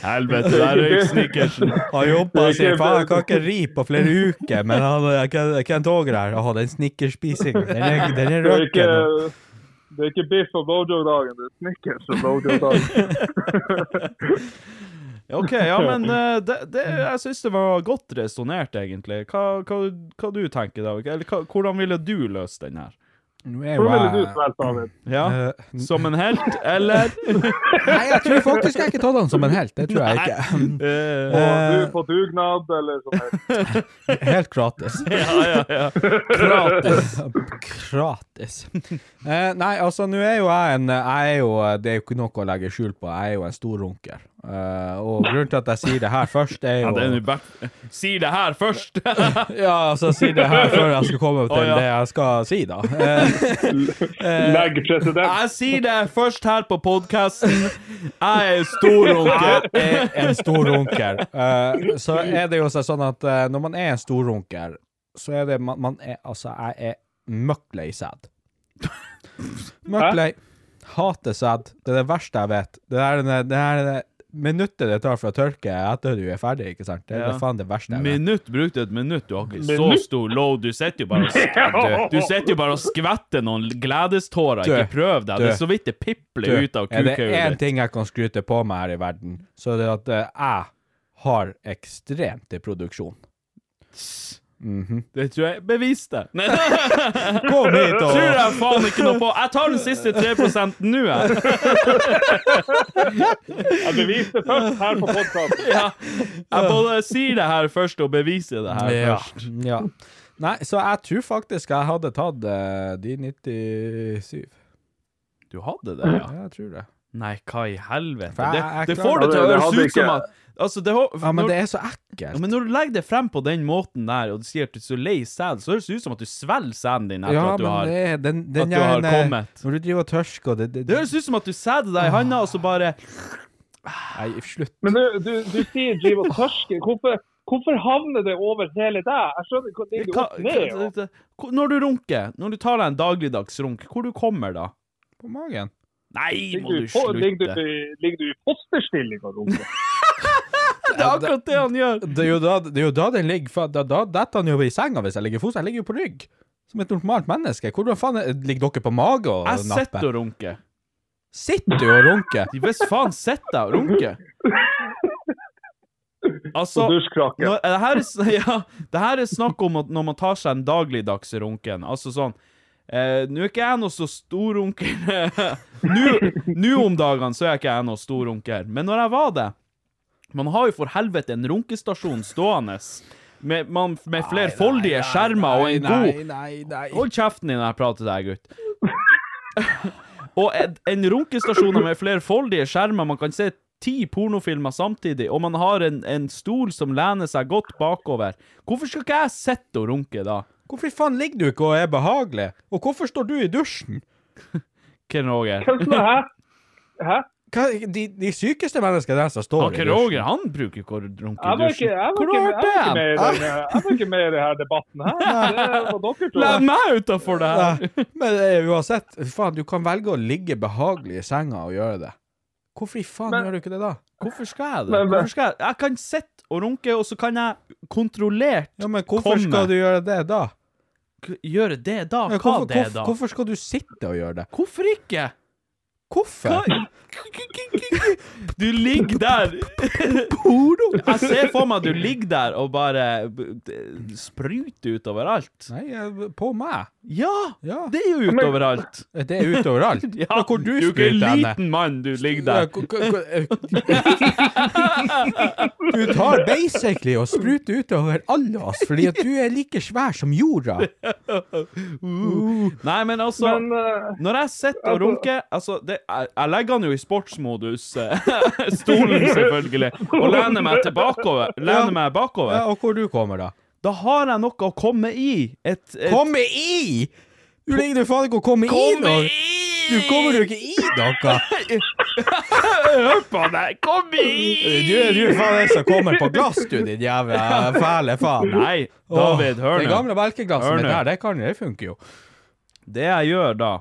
Helvete, der røyk Snickersen. Han jobba og sier faen, jeg kan ikke ri på flere uker, men han, Ken, Ken Toger her, å, den snickerspisinga, den er, den er Det ikke, det er ikke biff og bojo-dagen, det er Snickers og bojo-dagen. OK, ja, men eh, det, det, jeg syns det var godt resonnert, egentlig. Hva, hva, hva du tenker da? Eller hva, hvordan ville du løst den her? Er jeg? Ja, Eh, Som en helt, eller? Nei, jeg tror faktisk jeg ikke tatt han som en helt. Det tror jeg ikke. Eh, Og du på dugnad, eller som helst? Helt gratis. ja, ja, ja. Gratis. Gratis. Eh, nei, altså, nå er jo jeg en jeg er jo, Det er jo ikke noe å legge skjul på. Jeg er jo en storrunker. Uh, og grunnen til at jeg sier det her først, er jo Ja, det er bare Si det her først! Ja, altså, si det her før jeg skal komme til oh, ja. det jeg skal si, da. Eh, Legg president. Jeg sier det først her på podkasten. Jeg er storrunker. jeg er en storrunker. Uh, så er det jo sånn at uh, når man er en storrunker, så er det man, man er Altså, jeg er møkk lei sæd. Møkk lei. Hater sæd. Det er det verste jeg vet. Det er det, det, er det minuttet det tar for å tørke etter du er ferdig, ikke sant? Det er Ja. faen det verste jeg vet. Minutt, brukte et minutt. Du har ikke så stor load. Du sitter jo bare og sk- Du sitter jo bare og skvetter noen gledestårer. Du, Ikke prøv deg. Det er så vidt det Du, pipler ut av er det én kukhauget ting jeg kan skryte på meg her i verden, så er det at eh, jeg har ekstremt til produksjon. Det tror jeg Bevis det! Kom hit da! tror jeg faen ikke noe på. Jeg tar den siste 3 nå, jeg. Jeg beviste først her på podkasten. Ja. Jeg både sier det her først og beviser det her ja, først. ja. Nei, så jeg tror faktisk jeg hadde tatt uh, de 97. Du hadde det, ja. Ja, jeg tror det. Nei, hva i helvete? Det, det får det til å høres ut som at Altså, det, når, Ja, men det er så Ja, ekkelt. men når du legger det frem på den måten der, og du sier at du er så lei sæd, så høres det ut som at du svelger sæden din etter Ja, at du har det den, den at du har kommet. Når du driver og tørsker og det, det, Det høres ut som at du sæder deg i handa, og så bare Nei, slutt. Men du, du, du sier driv og tørsker. Hvorfor, hvorfor havner det over hele deg? Jeg skjønner ikke, er du hva, opp ned? Når du runker, når du tar deg en dagligdags runk, hvor du kommer da? På magen. Nei, må Ligger du ligger, slutte. du, ligger du i fosterstilling og runker? Det er akkurat det han gjør! Det er jo da, det er jo da den ligger for Da, detter han jo i senga hvis jeg ligger i foster. Jeg ligger jo på rygg. Som et normalt menneske. Hvordan faen er, ligger dere på mage og Jeg sitter og runker. Sitter du og runker? Hvis faen sitter jeg og runker. Altså, når, det, her er, ja, det her er snakk om at når man tar seg en dagligdags runken. Altså sånn eh, Nå er ikke jeg noe så storrunker Nå- om dagene så er ikke jeg noe storrunker, men når jeg var det Man har jo for helvete en runkestasjon stående med, man, med flerfoldige skjermer og en god Nei, nei, nei. Hold kjeften din når jeg prater til deg, gutt. og en, en runkestasjon med flerfoldige skjermer, man kan se ti pornofilmer samtidig, og man har en, en stol som lener seg godt bakover. Hvorfor skal ikke jeg sitte og runke da? Hvorfor i faen ligger du ikke og er behagelig? Og hvorfor står du i dusjen? Ken Roger? Hvem som er hæ? Hæ? Hva, de, de sykeste menneskene der som står Han Ken Roger, han bruker ikke å runke i dusjen. Hvor har du hørt med i det? jeg var ikke med i denne debatten her. Det dere to. Lær meg utafor det her! Men eh, uansett, faen, du kan velge å ligge behagelig i senga og gjøre det. Hvorfor i faen Men- gjør du ikke det da? Hvorfor skal jeg det? Men- Hvorfor skal jeg? jeg kan sitte og runke, og så kan jeg kontrollert komme. Ja, men hvorfor komme. skal du gjøre det da? Gjøre det da? Ja, Hva hvorfor, det hvorfor, da? hvorfor skal du sitte og gjøre det? Hvorfor ikke? Hvorfor? Du ligger der Jeg ser for meg at du ligger der og bare spruter utover alt. Nei, på meg. Ja! Ja. Det er jo utover alt. Det er utover alt. Ja, hvor du du er jo ikke en henne? liten mann, du ligger der. Du tar basically og spruter utover alle oss, fordi at du er like svær som jorda. Nei, men altså Men, eh, Når jeg sitter og altså- runker altså, det, jeg, jeg legger han jo i sportsmodus, eh, stolen selvfølgelig, og lener meg tilbakeover. Lener Ja. meg bakover. Ja, og hvor du kommer da? Da har jeg noe å komme i. Et, et Komme i! Du ligger jo faen ikke å komme i Komme noe. Du kommer jo ikke i noe. Hør på deg! Kom i! Du, du er faen den som kommer på glass, du, din jævla fæle faen. Nei, David, Åh, hør Det nå. gamle melkeglasset Hør mitt nå. der, det kan det funker jo. Det jeg gjør da,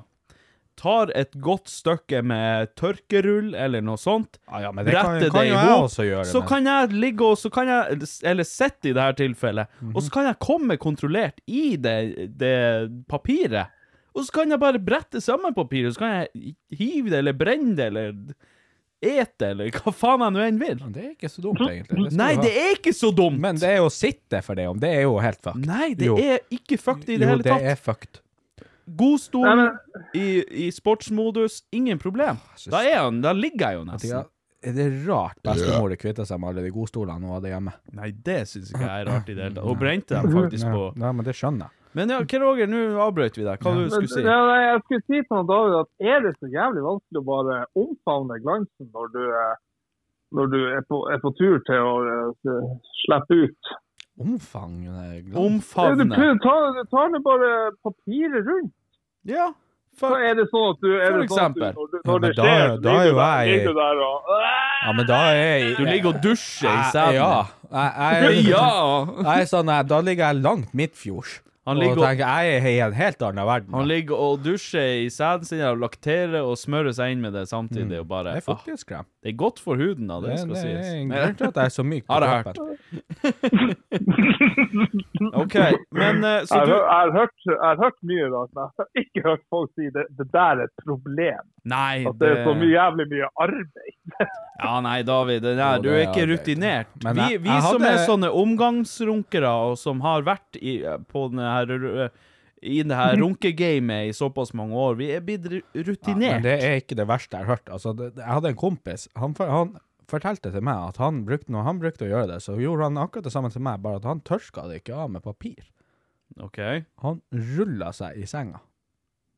tar et godt stykke med tørkerull eller noe sånt, Ja, ja, men det kan, bretter kan det jo i hop, så men- kan jeg ligge og så kan jeg, eller sitte i det her tilfellet, Mhm. og så kan jeg komme kontrollert i det, det papiret. Og så kan jeg bare brette sammen papiret, og så kan jeg hive det, eller brenne det, eller ete, eller hva faen jeg nå enn vil. Men Det er ikke så dumt, egentlig. Det Nei, det er ikke så dumt! Men det er å sitte for det om, det er jo helt fucked. Nei, det Jo. er ikke fucked i det jo, hele det er fucked. God stol Nei, men- i, i sportsmodus, ingen problem. Da, er han, da ligger jeg jo nesten. Er det rart bestemor kvitta seg med alle de godstolene hun hadde hjemme? Nei, det syns ikke jeg er rart i det hele tatt. Hun brente dem faktisk på Nei, men det skjønner jeg. Men ja, Roger, nå avbrøt vi deg. Hva du skulle si? Ja, nei, jeg skulle si til David at er det så jævlig vanskelig å bare omfavne glansen når du, eh, når du er, på, er på tur til å uh, slippe ut? Omfang Du Omfavne. du tar nå bare papiret rundt. Ja, Så er det sånn at du er For eksempel. sånn at du, når, Ja, det skjer, da da er jo der- jeg- der og Ja, men da er jeg Du ligger og dusjer i Jeg- sæden. Ja. Jeg, jeg, jeg, jeg er sånn, jeg, da ligger jeg langt midtfjords. Han og ligger og- tenker, jeg er i en helt annen verden. Han da. ligger og dusjer i sæden sin og lakterer og smører seg inn med det samtidig. Og bare, Mm. Det er ah, fuktighetskrem. det er godt for huden, da, det, Det, skal det sies. er en grunn til at jeg er så myk på Har jeg kroppen. OK, men eh, så du jeg, har hørt, jeg har hørt mye da, men jeg har ikke hørt folk si det, det der er et problem. Nei, At det er så mye jævlig mye arbeid. Ja, nei, David, det der, du er ikke rutinert. Men vi jeg- vi jeg som hadde- er sånne omgangsrunkere, og som har vært i, på denne her i det her runkegamet i såpass mange år, vi er blitt rutinert. Ja, men det er ikke det verste jeg har hørt. Altså, det, jeg hadde en kompis, han, han fortalte til meg at han brukte, når han brukte å gjøre det, så gjorde han akkurat det samme til meg, bare at han tørska det ikke av med papir. OK. Han rulla seg i senga.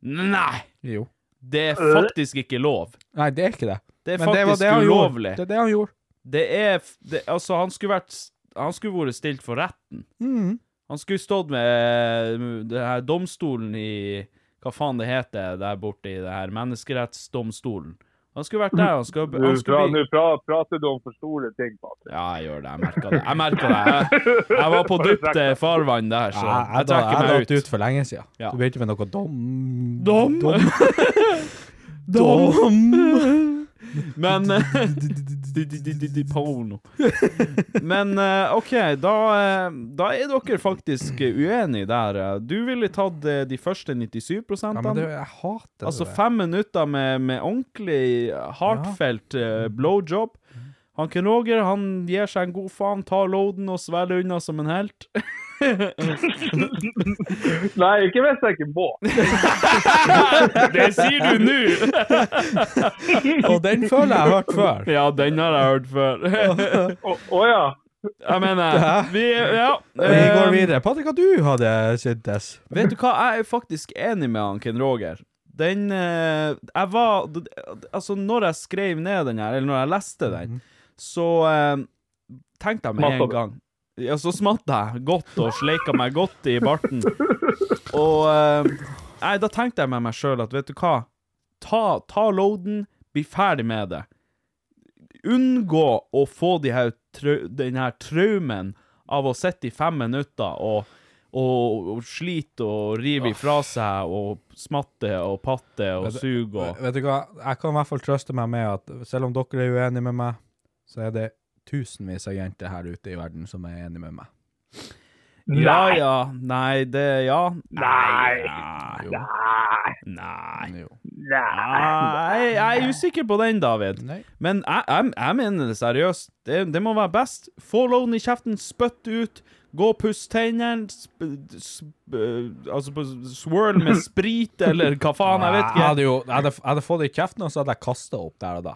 Nei! Jo. Det er faktisk ikke lov. Nei, det er ikke det. Det er Men det var faktisk det han gjorde. ulovlig. Det er det han gjorde. Det er det, Altså, han skulle vært Han skulle vært stilt for retten. Mm. Han skulle stått med det her domstolen i Hva faen det heter der borte i det her menneskerettsdomstolen. Han skulle vært der. Han skulle, han skulle bli nå pra- prater du om for store ting, Patrick. Ja, jeg gjør det. Jeg merka det. Jeg merka det. Jeg, jeg var på dypt eh, farvann der, så Ja, jeg trekker jeg meg datt ut. ut for lenge siden. Ja. Du begynte med noe dom... Dom? Dom! Men Porno. Men eh, OK, da, eh, da er dere faktisk eh, uenige der. eh. Du ville tatt eh, de første 97 Ja, men det, jeg hater Altså fem minutter med, med ordentlig heartfelt eh, blowjob. Han Ken Roger han gir seg en god faen, tar loaden og svelger unna som en helt. Nei, ikke hvis jeg ikke må. det sier du nå! Og den føler jeg har hørt før. Ja, den har jeg hørt før. Å ja. Jeg mener Vi Ja. Vi går eh, videre. Patrick, hva du hadde syntes? Vet du hva, jeg er faktisk enig med han Ken Roger. Den eh, Jeg var Altså, når jeg skrev ned den her, eller når jeg leste den, så eh, tenkte jeg med en gang Ja, så smatt jeg godt og sleika meg godt i barten. Og eh, Nei, da tenkte jeg med meg sjøl at vet du hva, ta, ta loaden, bli ferdig med det. Unngå å få de her den her traumen av å sitte i fem minutter og og, og slite og rive ifra seg og smatte og patte og Vet suge og Vet du hva, jeg kan i hvert fall trøste meg med at selv om dere er uenige med meg, så er det tusenvis av jenter her ute i verden som er enige med meg. Ja, ja. Nei, det Ja. Nei. Nei. Nei. Nei. Jo. Nei, jeg, jeg er usikker på den, David. Nei. Men jeg, jeg, jeg mener det seriøst. Det, det må være best. Få loven i kjeften, spytt ut. Gå og puss tennene. sp- Altså swirl med sprit, eller hva faen, jeg vet Jeg ikke. hadde jo jeg hadde, jeg hadde fått det i kjeften, og så hadde jeg kasta opp der og da.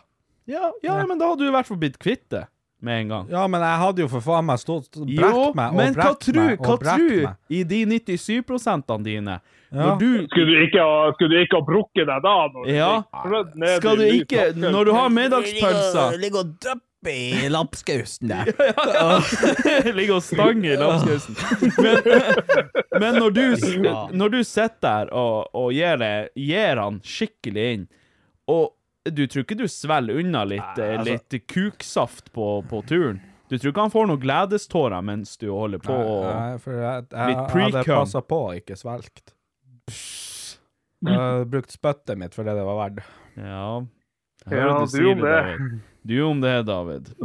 Ja, ja, men da hadde du i hvert fall blitt kvitt det med en gang. Ja, men jeg hadde jo for faen meg stått Jo, brekt meg og men hva tru, meg hva og brekt tru i de 97 dine? Ja. Når du Skulle du ikke ha, skulle du ikke ha brukket deg da? Når Ja. Du Skal du ikke? Når du har middagspølser Ligger og drypper i lapskausen der. Ligger og stang i lapskausen. Men, men når du, når du sitter der og, og gir, det, gir han skikkelig inn, og du tror ikke du svelger unna litt, Nei, altså- litt kuksaft på, på turen? Du tror ikke han får noen gledestårer mens du holder på? og- Nei, for jeg, jeg, jeg hadde passa på å ikke svelgt. Jeg hadde brukt spyttet mitt for det det var verdt. Ja. Jeg Ja, du du om det, det. David. Du om det, David.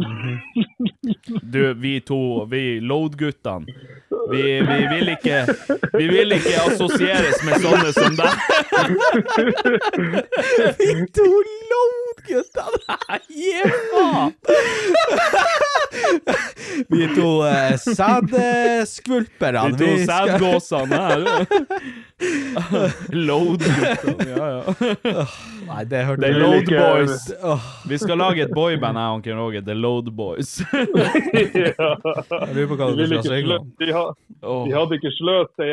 Du, vi to, vi load-guttene, vi, vi vil ikke Vi vil ikke assosieres med sånne som deg. Vi to load-guttene! Gi faen! Vi to uh, sædskvulperne. Vi to sædgåsene her. Load-guttene, ja ja. Nei, det hørte The jeg Load. Boys. Oh. Vi skal lage et boyband, jeg og Kim Roger. The Load Boys. jeg lurer på hva De, du skal ikke synge slø, om. de, ha, de hadde ikke sløst det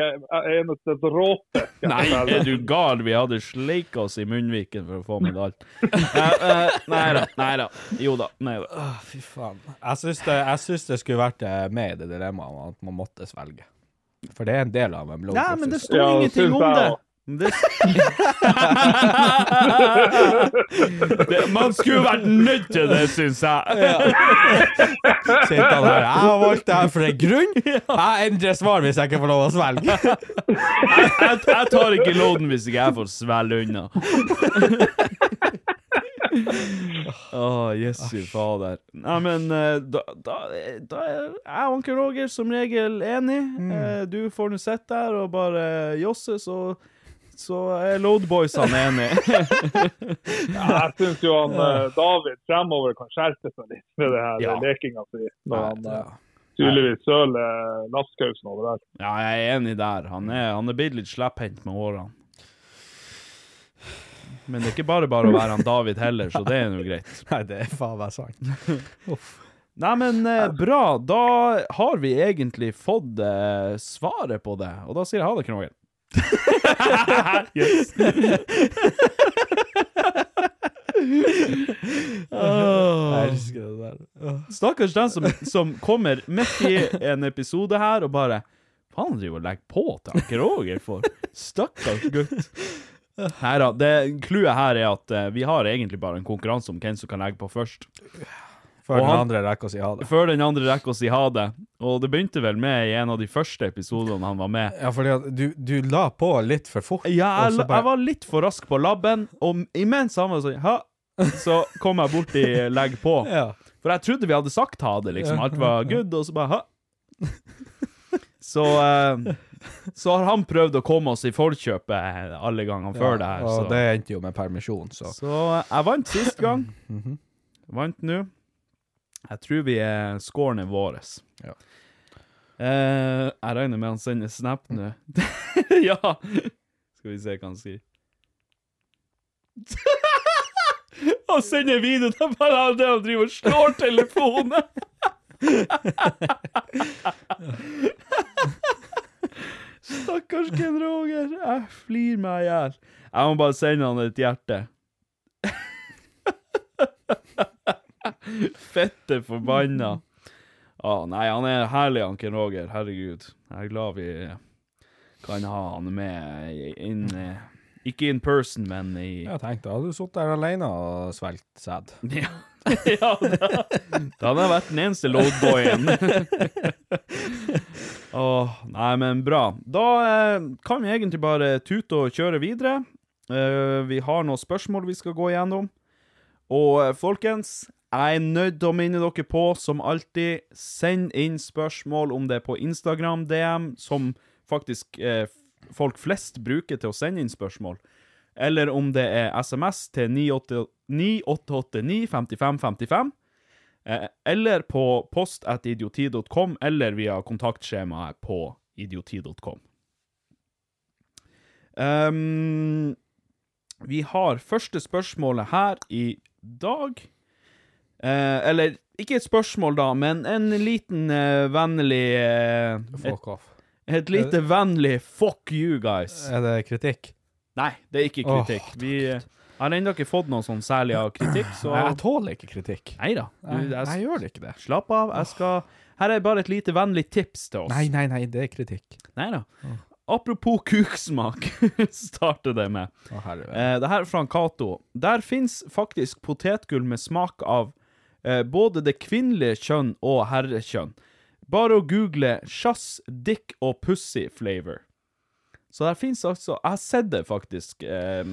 eneste dråpe. Nei, er du gal? Vi hadde sleika oss i munnviken for å få med alt. uh, nei da, nei da. Jo da. Nei da. Oh, fy faen. Jeg syns det, det skulle vært eh, med i det dilemmaet at man måtte svelge. For det er en del av en blod. Nei, men det står Ja, ingenting om det. Det... det. Man skulle vært nødt til det, syns jeg. Sitter han her. Jeg har valgt det her for en grunn. Jeg endrer svar hvis jeg ikke får lov å svelge. Jeg, jeg tar ikke loaden hvis ikke jeg får svelge unna. Å, jesu fader. Nei, men eh, da, da, da er jeg og onkel Roger som regel enig. Mm. Du får nå sitte der og bare josse, så, så er loadboysene enige. Ja, jeg syns jo han eh, David fremover kan skjerpe seg litt med det her Ja. lekinga si, når han Ja. eh, tydeligvis søler lapskausen overalt. Ja, jeg er enig der. Han er, han er blitt litt slepphendt med årene. Men det er ikke bare bare å være han David heller, så det er jo greit. Nei, det er faen meg sant. Nei, men eh, bra. Da har vi egentlig fått eh, svaret på det, og da sier jeg ha det, Knogen. yes. oh. Jeg elsker det der. Oh. Stakkars den som, som kommer midt i en episode her og bare Faen, driver og legger på til han Roger for. Stakkars gutt. Nei da. Clouet her er at uh, vi har egentlig bare en konkurranse om hvem som kan legge på først. Før den han- andre rekker å si ha det. Før den andre rekker å si ha det. Og det begynte vel med i en av de første episodene han var med. Ja, fordi at du, du la på litt for fort. Ja, jeg, bare- jeg var litt for rask på labben, og imens han var sånn ha, så kom jeg borti legg på. Ja. For jeg trodde vi hadde sagt ha det, liksom. Alt var good, og så bare ha. Så eh, Så har han prøvd å komme oss i forkjøpet alle gangene før det her. Og Så. det endte jo med permisjon, så så jeg vant sist gang. Mhm. Vant nå. Jeg tror vi er scoren er vår. Ja. Eh, jeg regner med han sender snap nå. ja! Skal vi se hva han sier. han sender video til bare han der og driver og slår telefonen! Stakkars Ken Roger. Jeg flir meg i hjel. Jeg må bare sende han et hjerte. Fette forbanna. Å, nei, han er herlig, han Ken Roger. Herregud. Jeg er glad vi kan ha han med inn Ikke in person, men i Jeg tenkte, hadde du sittet der alene og svelgt sæd? Ja, ja da, da hadde jeg vært den eneste loadboyen. Åh, nei, men bra. Da eh, kan vi egentlig bare tute og kjøre videre. Eh, vi har noen spørsmål vi skal gå igjennom. Og eh, folkens, jeg er nødt til å minne dere på, som alltid, send inn spørsmål om det er på Instagram DM, som faktisk eh, folk flest bruker til å sende inn spørsmål. Eller om det er SMS til 9889 5555. Eh, eller på post at idioti.com, eller via kontaktskjemaet på idioti.com. Um, vi har første spørsmålet her i dag. Eh, eller ikke et spørsmål, da, men en liten eh, vennlig eh, et, Fuck off. et lite vennlig fuck you, guys. Er det kritikk? Nei, det er ikke Åh, Oh, Vi eh, har ennå ikke fått noe sånn særlig av kritikk, så Nei, jeg tåler ikke kritikk. Nei da. Jeg- jeg gjør det ikke det. Slapp av. Jeg skal Her er bare et lite vennlig tips til oss. Nei, nei, nei, det er kritikk. Nei da. Apropos kuksmak, starter det med. Å. Eh, det her er fra Cato. Der fins faktisk potetgull med smak av eh, både det kvinnelige kjønn og herrekjønn. Bare å google 'sjass, dick og pussy flavor'. Så der fins altså Jeg har sett det, faktisk. Eh,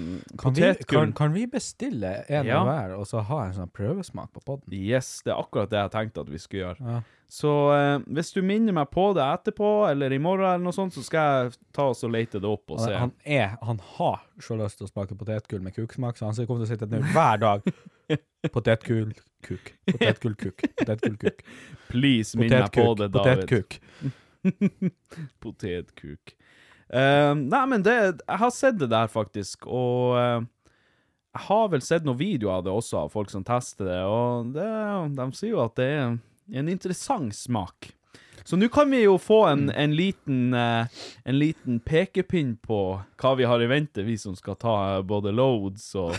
Kan vi, kan, kan vi bestille en Ja. av hver, og så ha en sånn prøvesmak på podden? Yes, det er akkurat det jeg tenkte at vi skulle gjøre. Ja. Så eh, hvis du minner meg på det etterpå, eller i morgen, eller noe sånt, så skal jeg ta oss og lete det opp og se. Han, han er, han har så lyst til å smake potetgull med kuksmak, så han kommer til å sitte ned hver dag. Potetgull, kuk. Potetgull, kuk. Potetgull, kuk. Please, minn meg på det, David. Potetkuk. Potetkuk. Eh, nei, men det Jeg har sett det der, faktisk, og uh, jeg har vel sett noen videoer av det også, av folk som tester det, og det, de sier jo at det er en interessant smak. Så nå kan vi jo få en, en, liten, eh, en liten pekepinn på hva vi har i vente, vi som skal ta både loads og,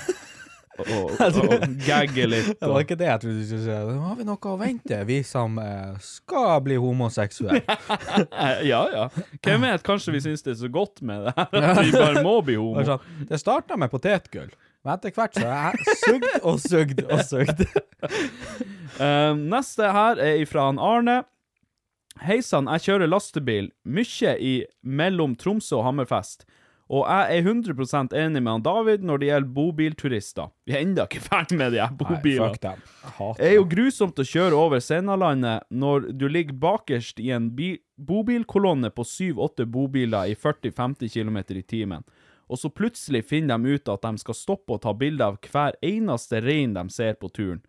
og, og, og gagge litt. Det var ikke det jeg trodde du skulle si. Nå har vi noe å vente, vi som eh, skal bli homoseksuelle. Ja, ja. Hvem vet, kanskje vi syns det er så godt med det her at vi bare må bli homo. sånn, Det starta med potetgull, men etter hvert så har jeg sugd og sugd og sugd. uh, neste her er ifra han Arne. Hei sann, jeg kjører lastebil mye i mellom Tromsø og Hammerfest. Og jeg er 100 enig med han David når det gjelder bobilturister. Vi er ennå ikke ferdig med de her bobilene. Det er jo grusomt å kjøre over Sennalandet når du ligger bakerst i en bi bobilkolonne på 7-8 bobiler i 40-50 km i timen, og så plutselig finner de ut at de skal stoppe og ta bilde av hver eneste rein de ser på turen.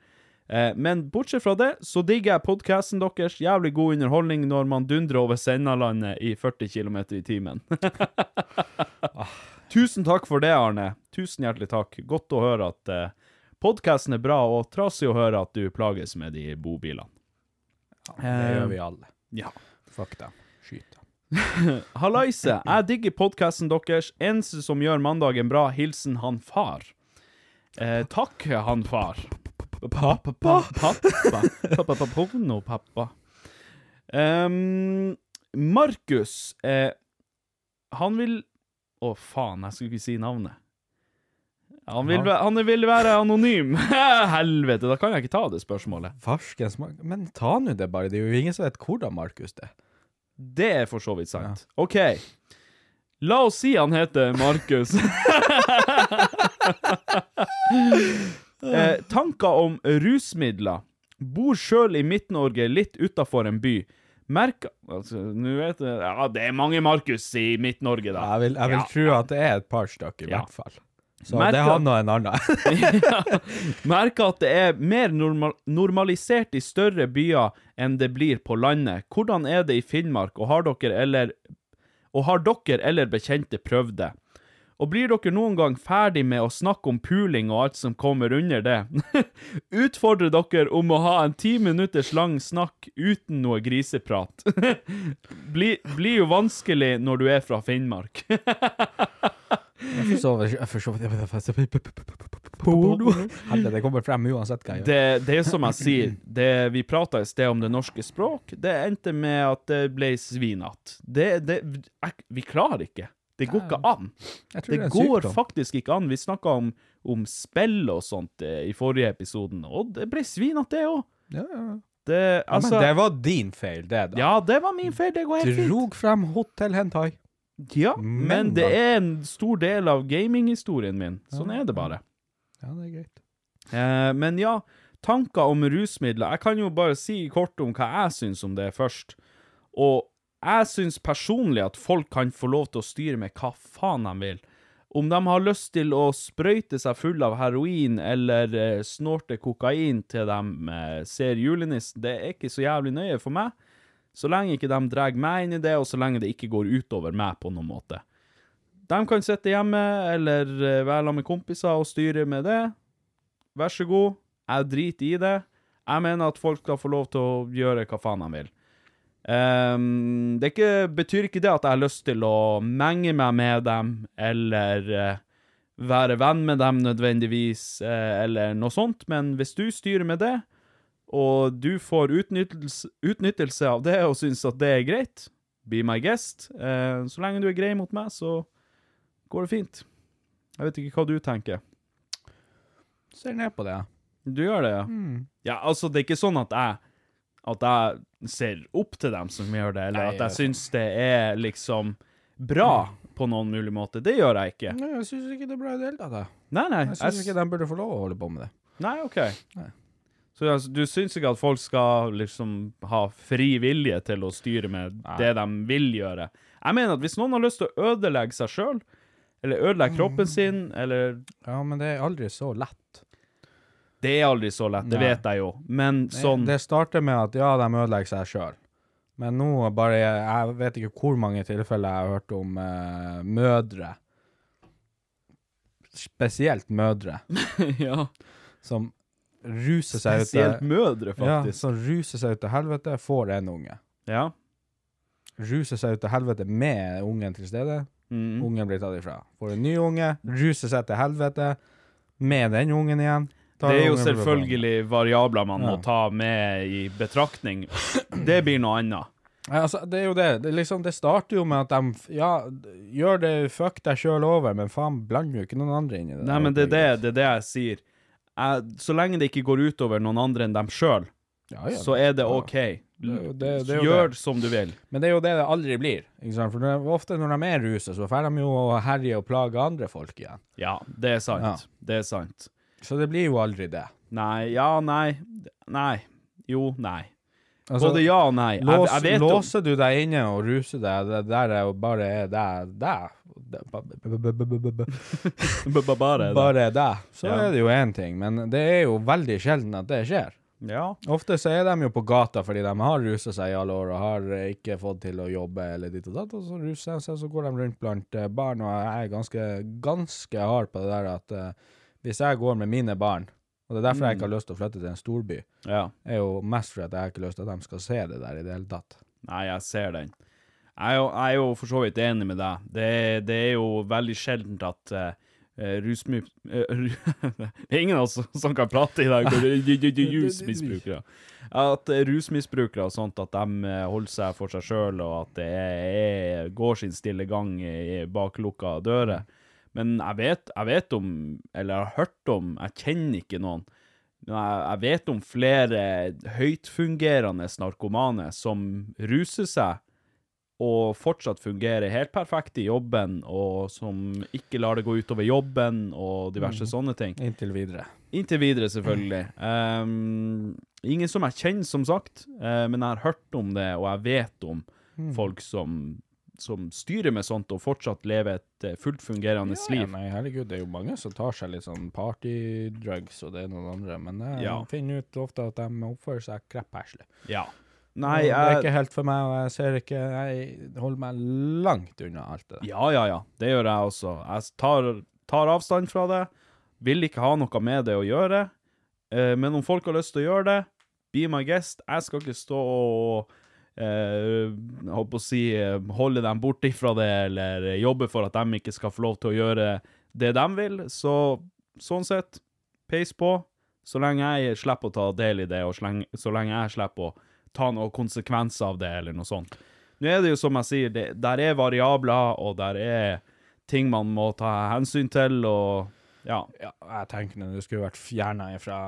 Eh, men bortsett fra det, så digger jeg podkasten deres. Jævlig god underholdning når man dundrer over Sennalandet i 40 km i timen. Tusen takk for det, Arne. Tusen hjertelig takk. Godt å høre at eh, podkasten er bra, og trasig å høre at du plages med de bobilene. Det gjør vi alle. Ja. Fuck dem. Skyt dem. Hallaise, jeg digger podkasten deres. Eneste som gjør mandagen bra, hilsen han far. Eh, takk, han far. Pappa. Pappa. Pappa porno-pappa. Um, Markus, eh, han vil Å, faen, jeg skulle ikke si navnet. Han vil, Ja. han vil være anonym. Helvete, da kan jeg ikke ta det spørsmålet. Farskens Men ta nå det bare. Det er jo ingen som vet hvordan Markus det. Det er for så vidt sant. OK. La oss si han heter Markus. eh, tanker om rusmidler. Bor sjøl i Midt-Norge, litt utafor en by. Merker altså, nå vet jeg, Ja, det er mange Markus i Midt-Norge, da. Jeg vil, jeg vil Ja. tro at det er et par stykker, i Ja. hvert fall. Så Merker- det er han og en annen. ja. Merker at det er mer normal normalisert i større byer enn det blir på landet. Hvordan er det i Finnmark, og har dere eller, og har dere eller bekjente prøvd det? Og blir dere noen gang ferdig med å snakke om puling og alt som kommer under det? Utfordrer dere om å ha en ti minutters lang snakk uten noe griseprat. Blir bli jo vanskelig når du er fra Finnmark. Jeg forstår- Porno. Det kommer frem uansett hva jeg gjør. Det, det er som jeg sier, det, vi prata i sted om det norske språk. Det endte med at det ble svinete. Det, det, vi klarer ikke. Det går ikke an. Det det går sykdom. faktisk ikke an. Vi snakka om, om spill og sånt eh, i forrige episoden, og det ble svinete, det òg. Ja, ja. Det, Ja, altså, men det var din feil, det, da. ja, det var min feil. Det går helt fint. Drog frem Hotel Hentai. Ja, Men men det er en stor del av gaminghistorien min. Sånn er det bare. Ja, det er greit. Eh, men ja, tanker om rusmidler. Jeg kan jo bare si kort om hva jeg syns om det først. Og jeg syns personlig at folk kan få lov til å styre med hva faen de vil. Om de har lyst til å sprøyte seg full av heroin eller eh, snorte kokain til de eh, ser julenissen, det er ikke så jævlig nøye for meg. Så lenge ikke de drar meg inn i det, og så lenge det ikke går utover meg på noen måte. De kan sitte hjemme eller eh, være sammen med kompiser og styre med det. Vær så god. Jeg driter i det. Jeg mener at folk skal få lov til å gjøre hva faen de vil. Ehm, det ikke, betyr ikke det at jeg har lyst til å menge meg med dem, eller uh, være venn med dem nødvendigvis, uh, eller noe sånt, men hvis du styrer med det, og du får utnyttelse, utnyttelse av det og syns at det er greit, be my guest. Uh, så lenge du er grei mot meg, så går det fint. Jeg vet ikke hva du tenker. Ser ned på det. Du gjør det, ja? Mm. Ja, altså, det er ikke sånn at jeg at jeg ser opp til dem som gjør det, eller Nei, at jeg syns det er liksom bra på noen mulig måte. Det gjør jeg ikke. Nei, jeg syns ikke det er bra i det hele tatt. Nei, nei. Jeg syns ikke de burde få lov å holde på med det. Nei, OK. Nei. Så altså, du syns ikke at folk skal liksom ha fri vilje til å styre med det de vil gjøre? Jeg mener at hvis noen har lyst til å ødelegge seg sjøl, eller ødelegge kroppen sin, eller Ja, men det er aldri så lett. Det er aldri så lett, det Nei. vet jeg jo, men sånn Det starter med at ja, de ødelegger seg sjøl. Men nå bare Jeg vet ikke hvor mange tilfeller jeg har hørt om uh, mødre Spesielt mødre Ja. som ruser seg ut Spesielt mødre, Ja, faktisk. som ruser seg ut til helvete, får en unge. Ja. Ruser seg ut til helvete med ungen til stede. Mm. Ungen blir tatt ifra. Får en ny unge, ruser seg til helvete med den ungen igjen. Det er jo selvfølgelig variabler man må ta med i betraktning. Det blir noe annet. Altså, det er jo det. Det, liksom, det starter jo med at de Ja, gjør det fuck deg sjøl over, men faen, bland jo ikke noen andre inn i det. Nei, men det er det, det, er det jeg sier. Jeg, så lenge det ikke går utover noen andre enn dem sjøl, Ja, ja, så er det. OK. Gjør som du vil. Men det er jo det det aldri blir. For det ofte når de er ruset, så får de jo herje og plage andre folk igjen. Ja, det er sant. Ja. Det er sant. Så det blir jo aldri det. Nei, ja, nei. Nei. Jo, nei. Altså, Både ja og nei. Lås, jeg jo låser du deg inne og ruser deg, det der er jo bare deg, Bare deg. Så er det jo én ting, men det er jo veldig sjelden at det skjer. Ja. Ofte så er de jo på gata fordi de har rusa seg i alle år og har eh, ikke fått til å jobbe eller ditt og datt, og så ruser de seg, så går de rundt blant eh, barn, og jeg er ganske, ganske hard på det der at eh, hvis jeg går med mine barn, og det er derfor jeg ikke har lyst til å flytte til en storby, ja. er jo mest fordi jeg har ikke lyst til at de skal se det der i det hele tatt. Nei, jeg ser den. Jeg er jo, jeg er jo for så vidt enig med deg. Det, det er jo veldig sjeldent at uh, eh, rusmi... eh, Det er ingen av oss som kan prate i dag. Rusmisbrukere. At eh, rusmisbrukere og sånt, at de eh, holder seg for seg sjøl, og at det er, går sin stille gang bak lukka dører. Men jeg vet, jeg vet om, eller jeg har hørt om, jeg kjenner ikke noen, men jeg, jeg vet om flere høytfungerende narkomane som ruser seg og fortsatt fungerer helt perfekt i jobben, og som ikke lar det gå utover jobben og diverse mm. sånne ting. Inntil videre. Inntil videre, selvfølgelig. Um, ingen som jeg kjenner, som sagt, uh, men jeg har hørt om det, og jeg vet om mm. folk som, som styrer med sånt og fortsatt lever et eh, fullt fungerende Ja, liv. nei, herregud, det er jo mange som tar seg litt sånn partydrugs og det ene og det andre, men jeg Ja. finner ut ofte at de oppfører seg kreppherselig. Ja. Nei, jeg... det er ikke helt for meg, og jeg ser ikke Jeg holder meg langt unna alt det der. Ja, ja, ja. Det gjør jeg også. Jeg tar, tar avstand fra det. Vil ikke ha noe med det å gjøre. Eh, men om folk har lyst til å gjøre det, be my guest. Jeg skal ikke stå og eh, holdt på å si eh, holde dem bort ifra det, eller jobbe for at de ikke skal få lov til å gjøre det de vil. Så sånn sett, peis på. Så lenge jeg slipper å ta del i det, og så lenge, så lenge jeg slipper å ta noen konsekvenser av det, eller noe sånt. Nå er det jo som jeg sier, det, der er variabler, og der er ting man må ta hensyn til, og ja. Ja, jeg tenker det skulle vært fjerna fra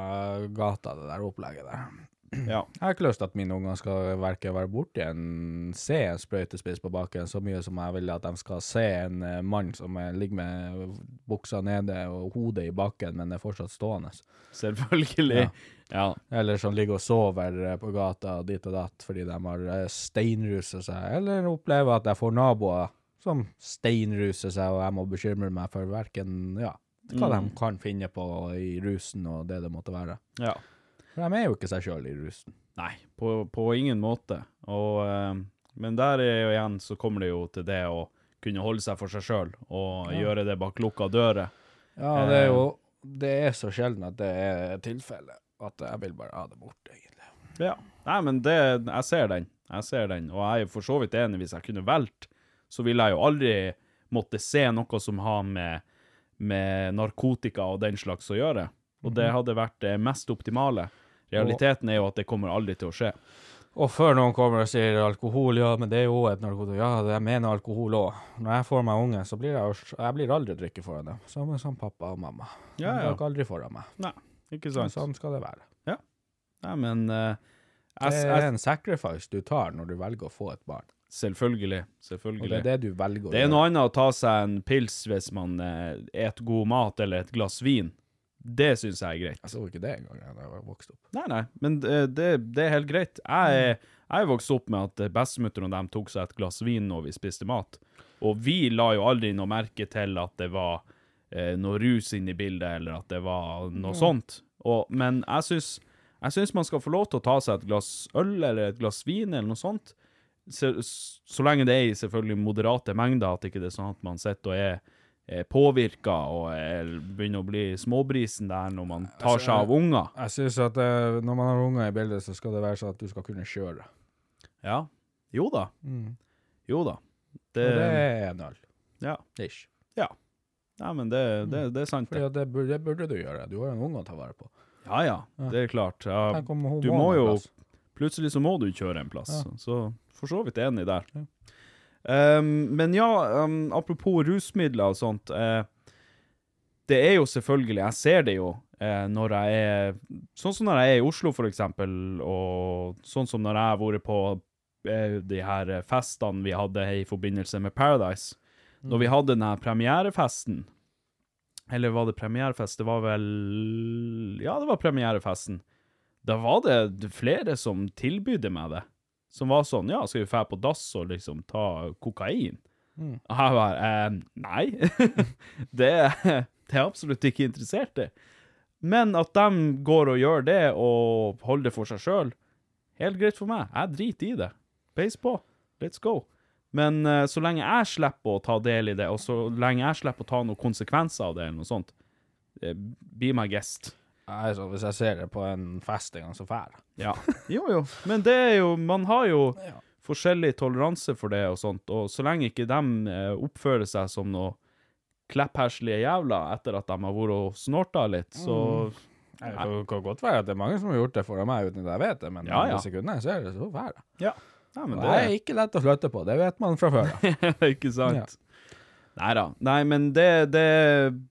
gata, det der opplegget der. ja. Jeg har ikke lyst til at mine unger skal verken være borti en se en sprøytespiss på baken, så mye som jeg vil at de skal se en eh, mann som eh, ligger med buksa nede og hodet i bakken, men er fortsatt stående. Selvfølgelig. Ja. Eller som ligger og sover eh, på gata dit og datt fordi de har steinruset seg, eller opplever at jeg får naboer som steinruser seg, og jeg må bekymre meg for hverken ja, hva Mm. de kan finne på i rusen og det det måtte være. ja. De er jo ikke seg sjøl i russen. Nei, på, på ingen måte. Og, eh, men der er jo igjen, så kommer det jo til det å kunne holde seg for seg sjøl, og Ja. gjøre det bak lukka dører. Ja, det er jo Det er så sjelden at det er tilfellet at jeg vil bare ha det bort, egentlig. Ja. Nei, men det Jeg ser den. Jeg ser den. Og jeg er for så vidt enig. Hvis jeg kunne valgt, så ville jeg jo aldri måtte se noe som har med, med narkotika og den slags å gjøre. Og det Mhm. hadde vært det mest optimale. Realiteten er jo at det kommer aldri til å skje. Og før noen kommer og sier alkohol, ja, men det er jo et narkotika. Ja, jeg mener alkohol òg. Når jeg får meg unge, så blir jeg Jeg blir aldri drikke foran dem. Samme som pappa og mamma. Ja, ja. drikker aldri foran meg. Nei, ikke sant. Sånn skal det være. Ja. Nei, men uh, jeg, Det er en sacrifice du tar når du velger å få et barn. Selvfølgelig. Selvfølgelig. Og det er det du velger å gjøre. Det er noe annet å ta seg en pils hvis man uh, et god mat eller et glass vin. Det syns jeg er greit. Jeg så ikke det engang da jeg vokste vokst opp. Nei, nei, men det, det, det er helt greit. Jeg jeg vokst opp med at bestemutter og dem tok seg et glass vin når vi spiste mat. Og vi la jo aldri noe merke til at det var eh, noe rus inne i bildet, eller at det var noe Mm. sånt. Og, men jeg syns, jeg syns man skal få lov til å ta seg et glass øl eller et glass vin eller noe sånt. Så, så lenge det er i selvfølgelig moderate mengder, at ikke det er sånn at man sitter og er påvirka og er, begynner å bli småbrisen der når man tar seg av unger. Jeg syns at eh, når man har unger i bildet, så skal det være sånn at du skal kunne kjøre. Ja. Jo da. Mm. Jo da. Det, Og det er en øl. Ja. Ish. Ja. Nei, men det, det, det er sant, Fordi det. burde, det burde du gjøre. Du har jo en unge å ta vare på. Ja, ja. Ja. Det er klart. Ja, du må jo. Plutselig så må du kjøre en plass. Ja. Så for så vidt enig der. Um, men ja, um, apropos rusmidler og sånt. Uh, det er jo selvfølgelig, jeg ser det jo uh, når jeg er Sånn som når jeg er i Oslo, for eksempel, og sånn som når jeg har vært på uh, de her festene vi hadde i forbindelse med Paradise. Når vi hadde den her premierefesten Eller var det premierefest? Det var vel Ja, det var premierefesten. Da var det flere som tilbydde meg det. Som var sånn Ja, skal vi dra på dass og liksom ta kokain? Mm. Og jeg bare eh, Nei. det, det er absolutt ikke interessert i. Men at de går og gjør det og holder det for seg sjøl, helt greit for meg. Jeg driter i det. Peis på. Let's go. Men uh, så lenge jeg slipper å ta del i det, og så lenge jeg slipper å ta noen konsekvenser av det, eller noe sånt, eh, be my guest. Altså, hvis jeg ser det på en fest en gang, så drar jeg. Ja. Jo, jo. Men det er jo Man har jo forskjellig toleranse for det og sånt, og så lenge ikke de eh, oppfører seg som noe kleppherslige jævla etter at de har vært og snorta litt, så mm. Det kan- godt være at det er mange som har gjort det foran meg uten at jeg vet det, men Ja, ja. sekundene jeg kunne, så er det så være. Ja. ja det er ikke lett å flytte på, det vet man fra før. da. ikke sant? Nei da. Men det, det,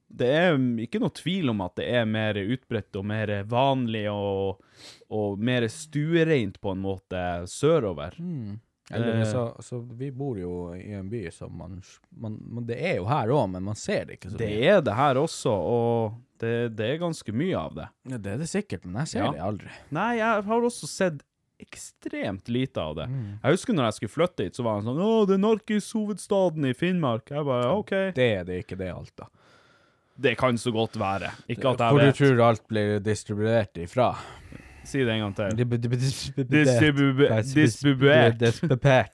det er ikke noe tvil om at det er mer utbredt og mer vanlig og, og mer stuereint på en måte sørover. Eller Eh, så, så vi bor jo i en by som man, man, man Det er jo her òg, men man ser det ikke så mye. Det er det her også, og det, det er ganske mye av det. Ja, det er det sikkert, men jeg ser Ja. det aldri. Nei, jeg har også sett ekstremt lite av det. Jeg husker når jeg skulle flytte hit, så var han sånn 'Å, det er narkishovedstaden i Finnmark'. Jeg bare OK. Det er det ikke, det er alt, da. Det kan så godt være. Ikke at jeg Hvor jeg du tror alt blir distribuert ifra. Si det en gang til. Distribuert. Distribuert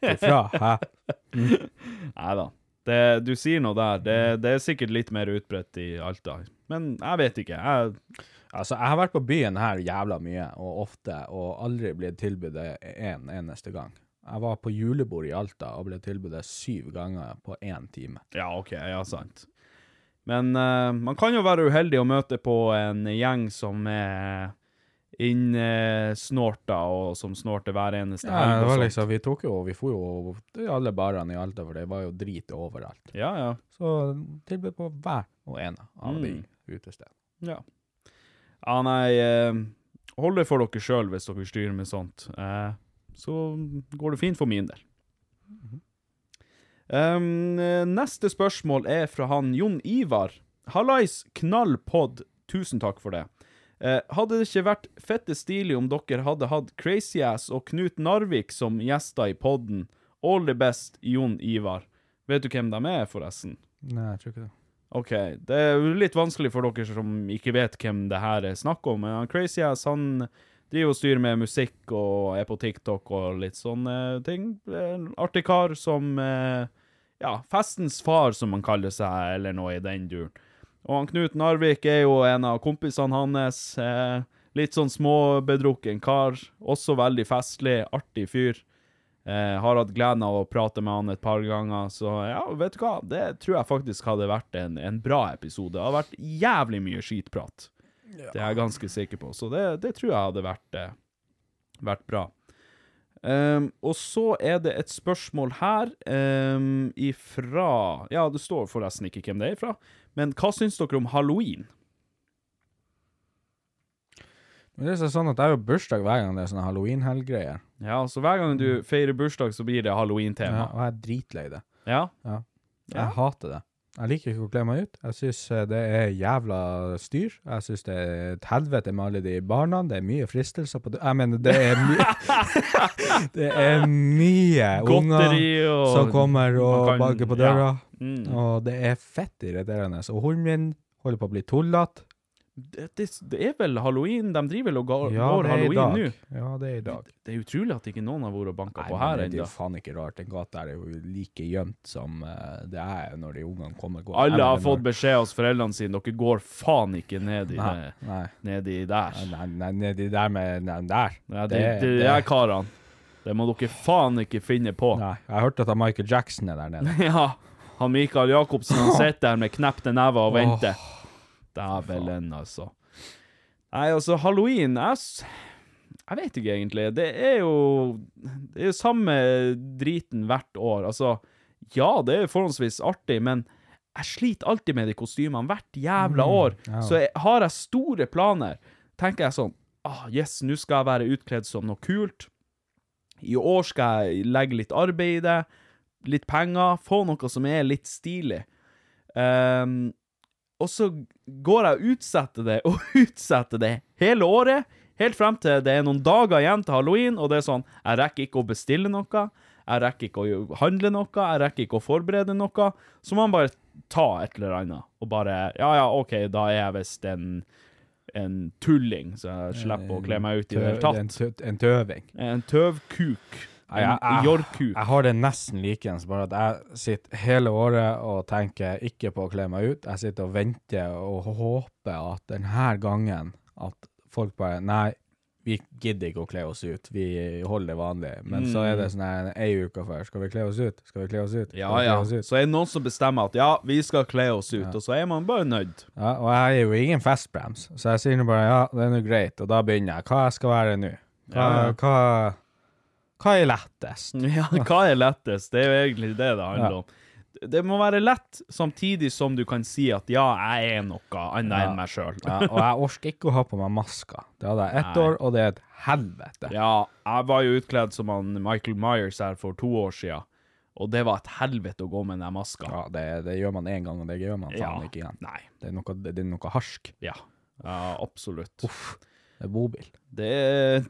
ifra, hæ? Nei da. Det, du sier noe der. Det, det er sikkert litt mer utbredt i Alta. Men jeg vet ikke. Jeg, Altså, jeg har vært på byen her jævla mye, og ofte, og aldri blitt tilbudt én en eneste gang. Jeg var på julebord i Alta og ble tilbudt syv ganger på én time. ja, OK. Ja, sant. Men uh, man kan jo være uheldig å møte på en gjeng som er innsnorta, og som snorter hver eneste Ja, det var liksom, vi tok jo, vi for jo til alle barene i Alta, for det var jo drit overalt. Ja, ja. Så tilbud på hver og en av de Mm. utestedene. Ja. Ja, nei eh, Hold det for dere sjøl hvis dere styrer med sånt. Eh, så går det fint for min del. Um, neste spørsmål er fra han Jon Ivar. Hallais, knall pod. Tusen takk for det. Eh, hadde det ikke vært fette stilig om dere hadde hatt Crazy Ass og Knut Narvik som gjester i podden? All the best, Jon Ivar. Vet du hvem de er, forresten? Nei, jeg tror ikke det. OK. Det er jo litt vanskelig for dere som ikke vet hvem det her er snakk om. Men Crazy Ass han driver og styrer med musikk og er på TikTok og litt sånne ting. En artig kar som eh, Ja, festens far, som han kaller seg, eller noe i den duren. Og han Knut Narvik er jo en av kompisene hans. Eh, litt sånn småbedrukken kar. Også veldig festlig, artig fyr. Eh, har hatt gleden av å prate med han et par ganger, så ja, vet du hva? Det tror jeg faktisk hadde vært en, en bra episode. Det har vært jævlig mye skitprat. Det er jeg ganske sikker på, så det, det tror jeg hadde vært, eh, vært bra. Um, og så er det et spørsmål her um, ifra Ja, det står forresten ikke hvem det er ifra, men hva syns dere om halloween? Men det er sånn at jeg har jo bursdag hver gang det er sånne halloween-helggreier. Ja, så hver gang du feirer bursdag, så blir det Ja, halloween-tema. og jeg er dritlei det. Ja? Ja. Jeg Ja. hater det. Jeg liker ikke å kle meg ut. Jeg syns det er jævla styr. Jeg syns det er et helvete med alle de barna. Det er mye fristelser på det. Jeg mener, det er mye Det er mye Godteri unger og som kommer og kan- banker på ja. døra. Mm. Og det er fett irriterende. Og hunden min holder på å bli tullete. Det, det, det er vel halloween? De driver vel og går, Ja, går det i halloween nå? Ja, det er i dag. Det er utrolig at ikke noen har vært og banka på her ennå. det er jo faen ikke rart. Den gata er jo like gjemt som eh, det er når de ungene kommer. Går. Alle har fått beskjed hos foreldrene sine dere går faen ikke ned i, Nei, nei. ned i der. Nei, nei, nei, de der med den der. Ja, det, det, det er karene. Det må dere faen ikke finne på. Nei, jeg har hørt at Michael Jackson er der nede. ja, han Michael Jacobsen han sitter der med knepte never og venter. venter. Dævelen, altså. Nei, altså, halloween jeg, jeg vet ikke egentlig. Det er jo Det er jo samme driten hvert år. Altså, ja, det er forholdsvis artig, men jeg sliter alltid med de kostymene hvert jævla Mm, år. ja. Så jeg, har jeg store planer, tenker jeg sånn ah, Yes, nå skal jeg være utkledd som noe kult. I år skal jeg legge litt arbeid i det, litt penger, få noe som er litt stilig. Ehm, og så går jeg og utsetter det og utsetter det hele året, helt frem til det er noen dager igjen til halloween, og det er sånn Jeg rekker ikke å bestille noe, jeg rekker ikke å handle noe, jeg rekker ikke å forberede noe. Så må man bare ta et eller annet, og bare Ja, ja, OK, da er jeg visst en, en tulling, så jeg slipper å kle meg ut i det hele tatt. en tøving. En tøvkuk. Jeg, jeg, jeg har det nesten likeens, bare at jeg sitter hele året og tenker ikke på å kle meg ut. Jeg sitter og venter og håper at denne gangen at folk bare Nei, vi gidder ikke å kle oss ut, vi holder det vanlig. Men så er det sånn her ei uke før. Skal vi kle oss ut? Skal vi kle oss ut? Skal Ja, ja. ut? Så er det noen som bestemmer at ja, vi skal kle oss ut, og så er man bare nødt. Ja, og jeg er jo ingen festbrems, så jeg sier nå bare ja, det er nå greit, og da begynner jeg. Hva jeg skal være nå? Hva, Ja, ja. hva, hva er lettest? Ja, hva er lettest? Det er jo egentlig det det handler om. Det må være lett, samtidig som du kan si at ja, jeg er noe annet enn meg sjøl. Ja, og jeg orker ikke å ha på meg maska. Det hadde jeg ett år, og det er et helvete. Ja, jeg var jo utkledd som han Michael Myers her for to år siden, og det var et helvete å gå med den maska. Ja, det, det gjør man én gang, og det gjør man faen Ja. ikke igjen. Nei. Det er noe, det, er noe harsk. Ja, ja absolutt. Det er bobil. Det,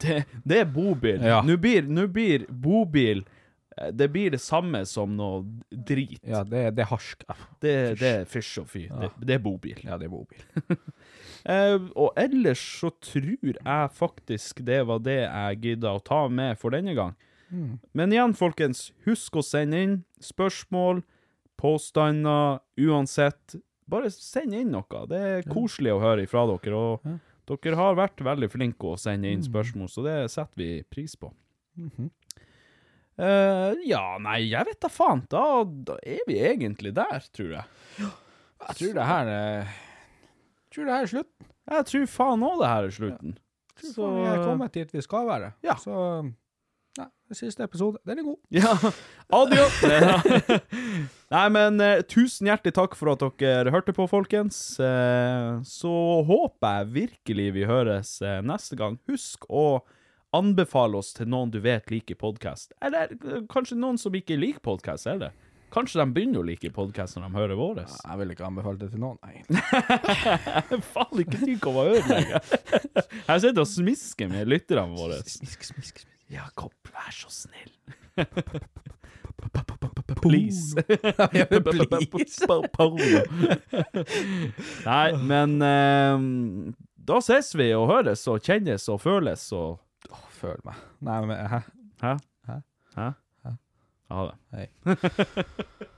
det, det er bobil. Ja. Nå blir, nå blir bobil eh, Det blir det samme som noe drit. Ja, det, det er harsk. Ja, Det, det er fysj og fy. Det, det er bobil. Ja, det er bobil. Eh, og ellers så tror jeg faktisk det var det jeg gidda å ta med for denne gang. Men igjen, folkens, husk å sende inn spørsmål, påstander, uansett. Bare send inn noe. Det er koselig å høre ifra dere. Og dere har vært veldig flinke å sende inn spørsmål, så det setter vi pris på. Eh, ja, nei, jeg vet da faen. Da, da er vi egentlig der, tror jeg. Jeg tror det her er tror det her er slutten. Jeg tror faen òg det her er slutten. Jeg tror vi er kommet dit vi skal være. Ja. Så ja, det siste episode, den er god. Ja, adjø. Nei, men eh, tusen hjertelig takk for at dere hørte på, folkens. Eh, så håper jeg virkelig vi høres eh, neste gang. Husk å anbefale oss til noen du vet liker podkast. Eller eh, kanskje noen som ikke liker podkast, eller? Kanskje de begynner å like podkast når de hører våre. Jeg vil ikke anbefale det til noen. Nei. Faen, ikke tenk å være ødelegge. Jeg sitter og smisker med lytterne våre. Jakob, vær så snill. Please. Please. Nei, men eh, da ses vi og høres og kjennes og føles og Føl meg. Nei, men hæ? Hæ? Hæ? Hæ? Ha det. Hei.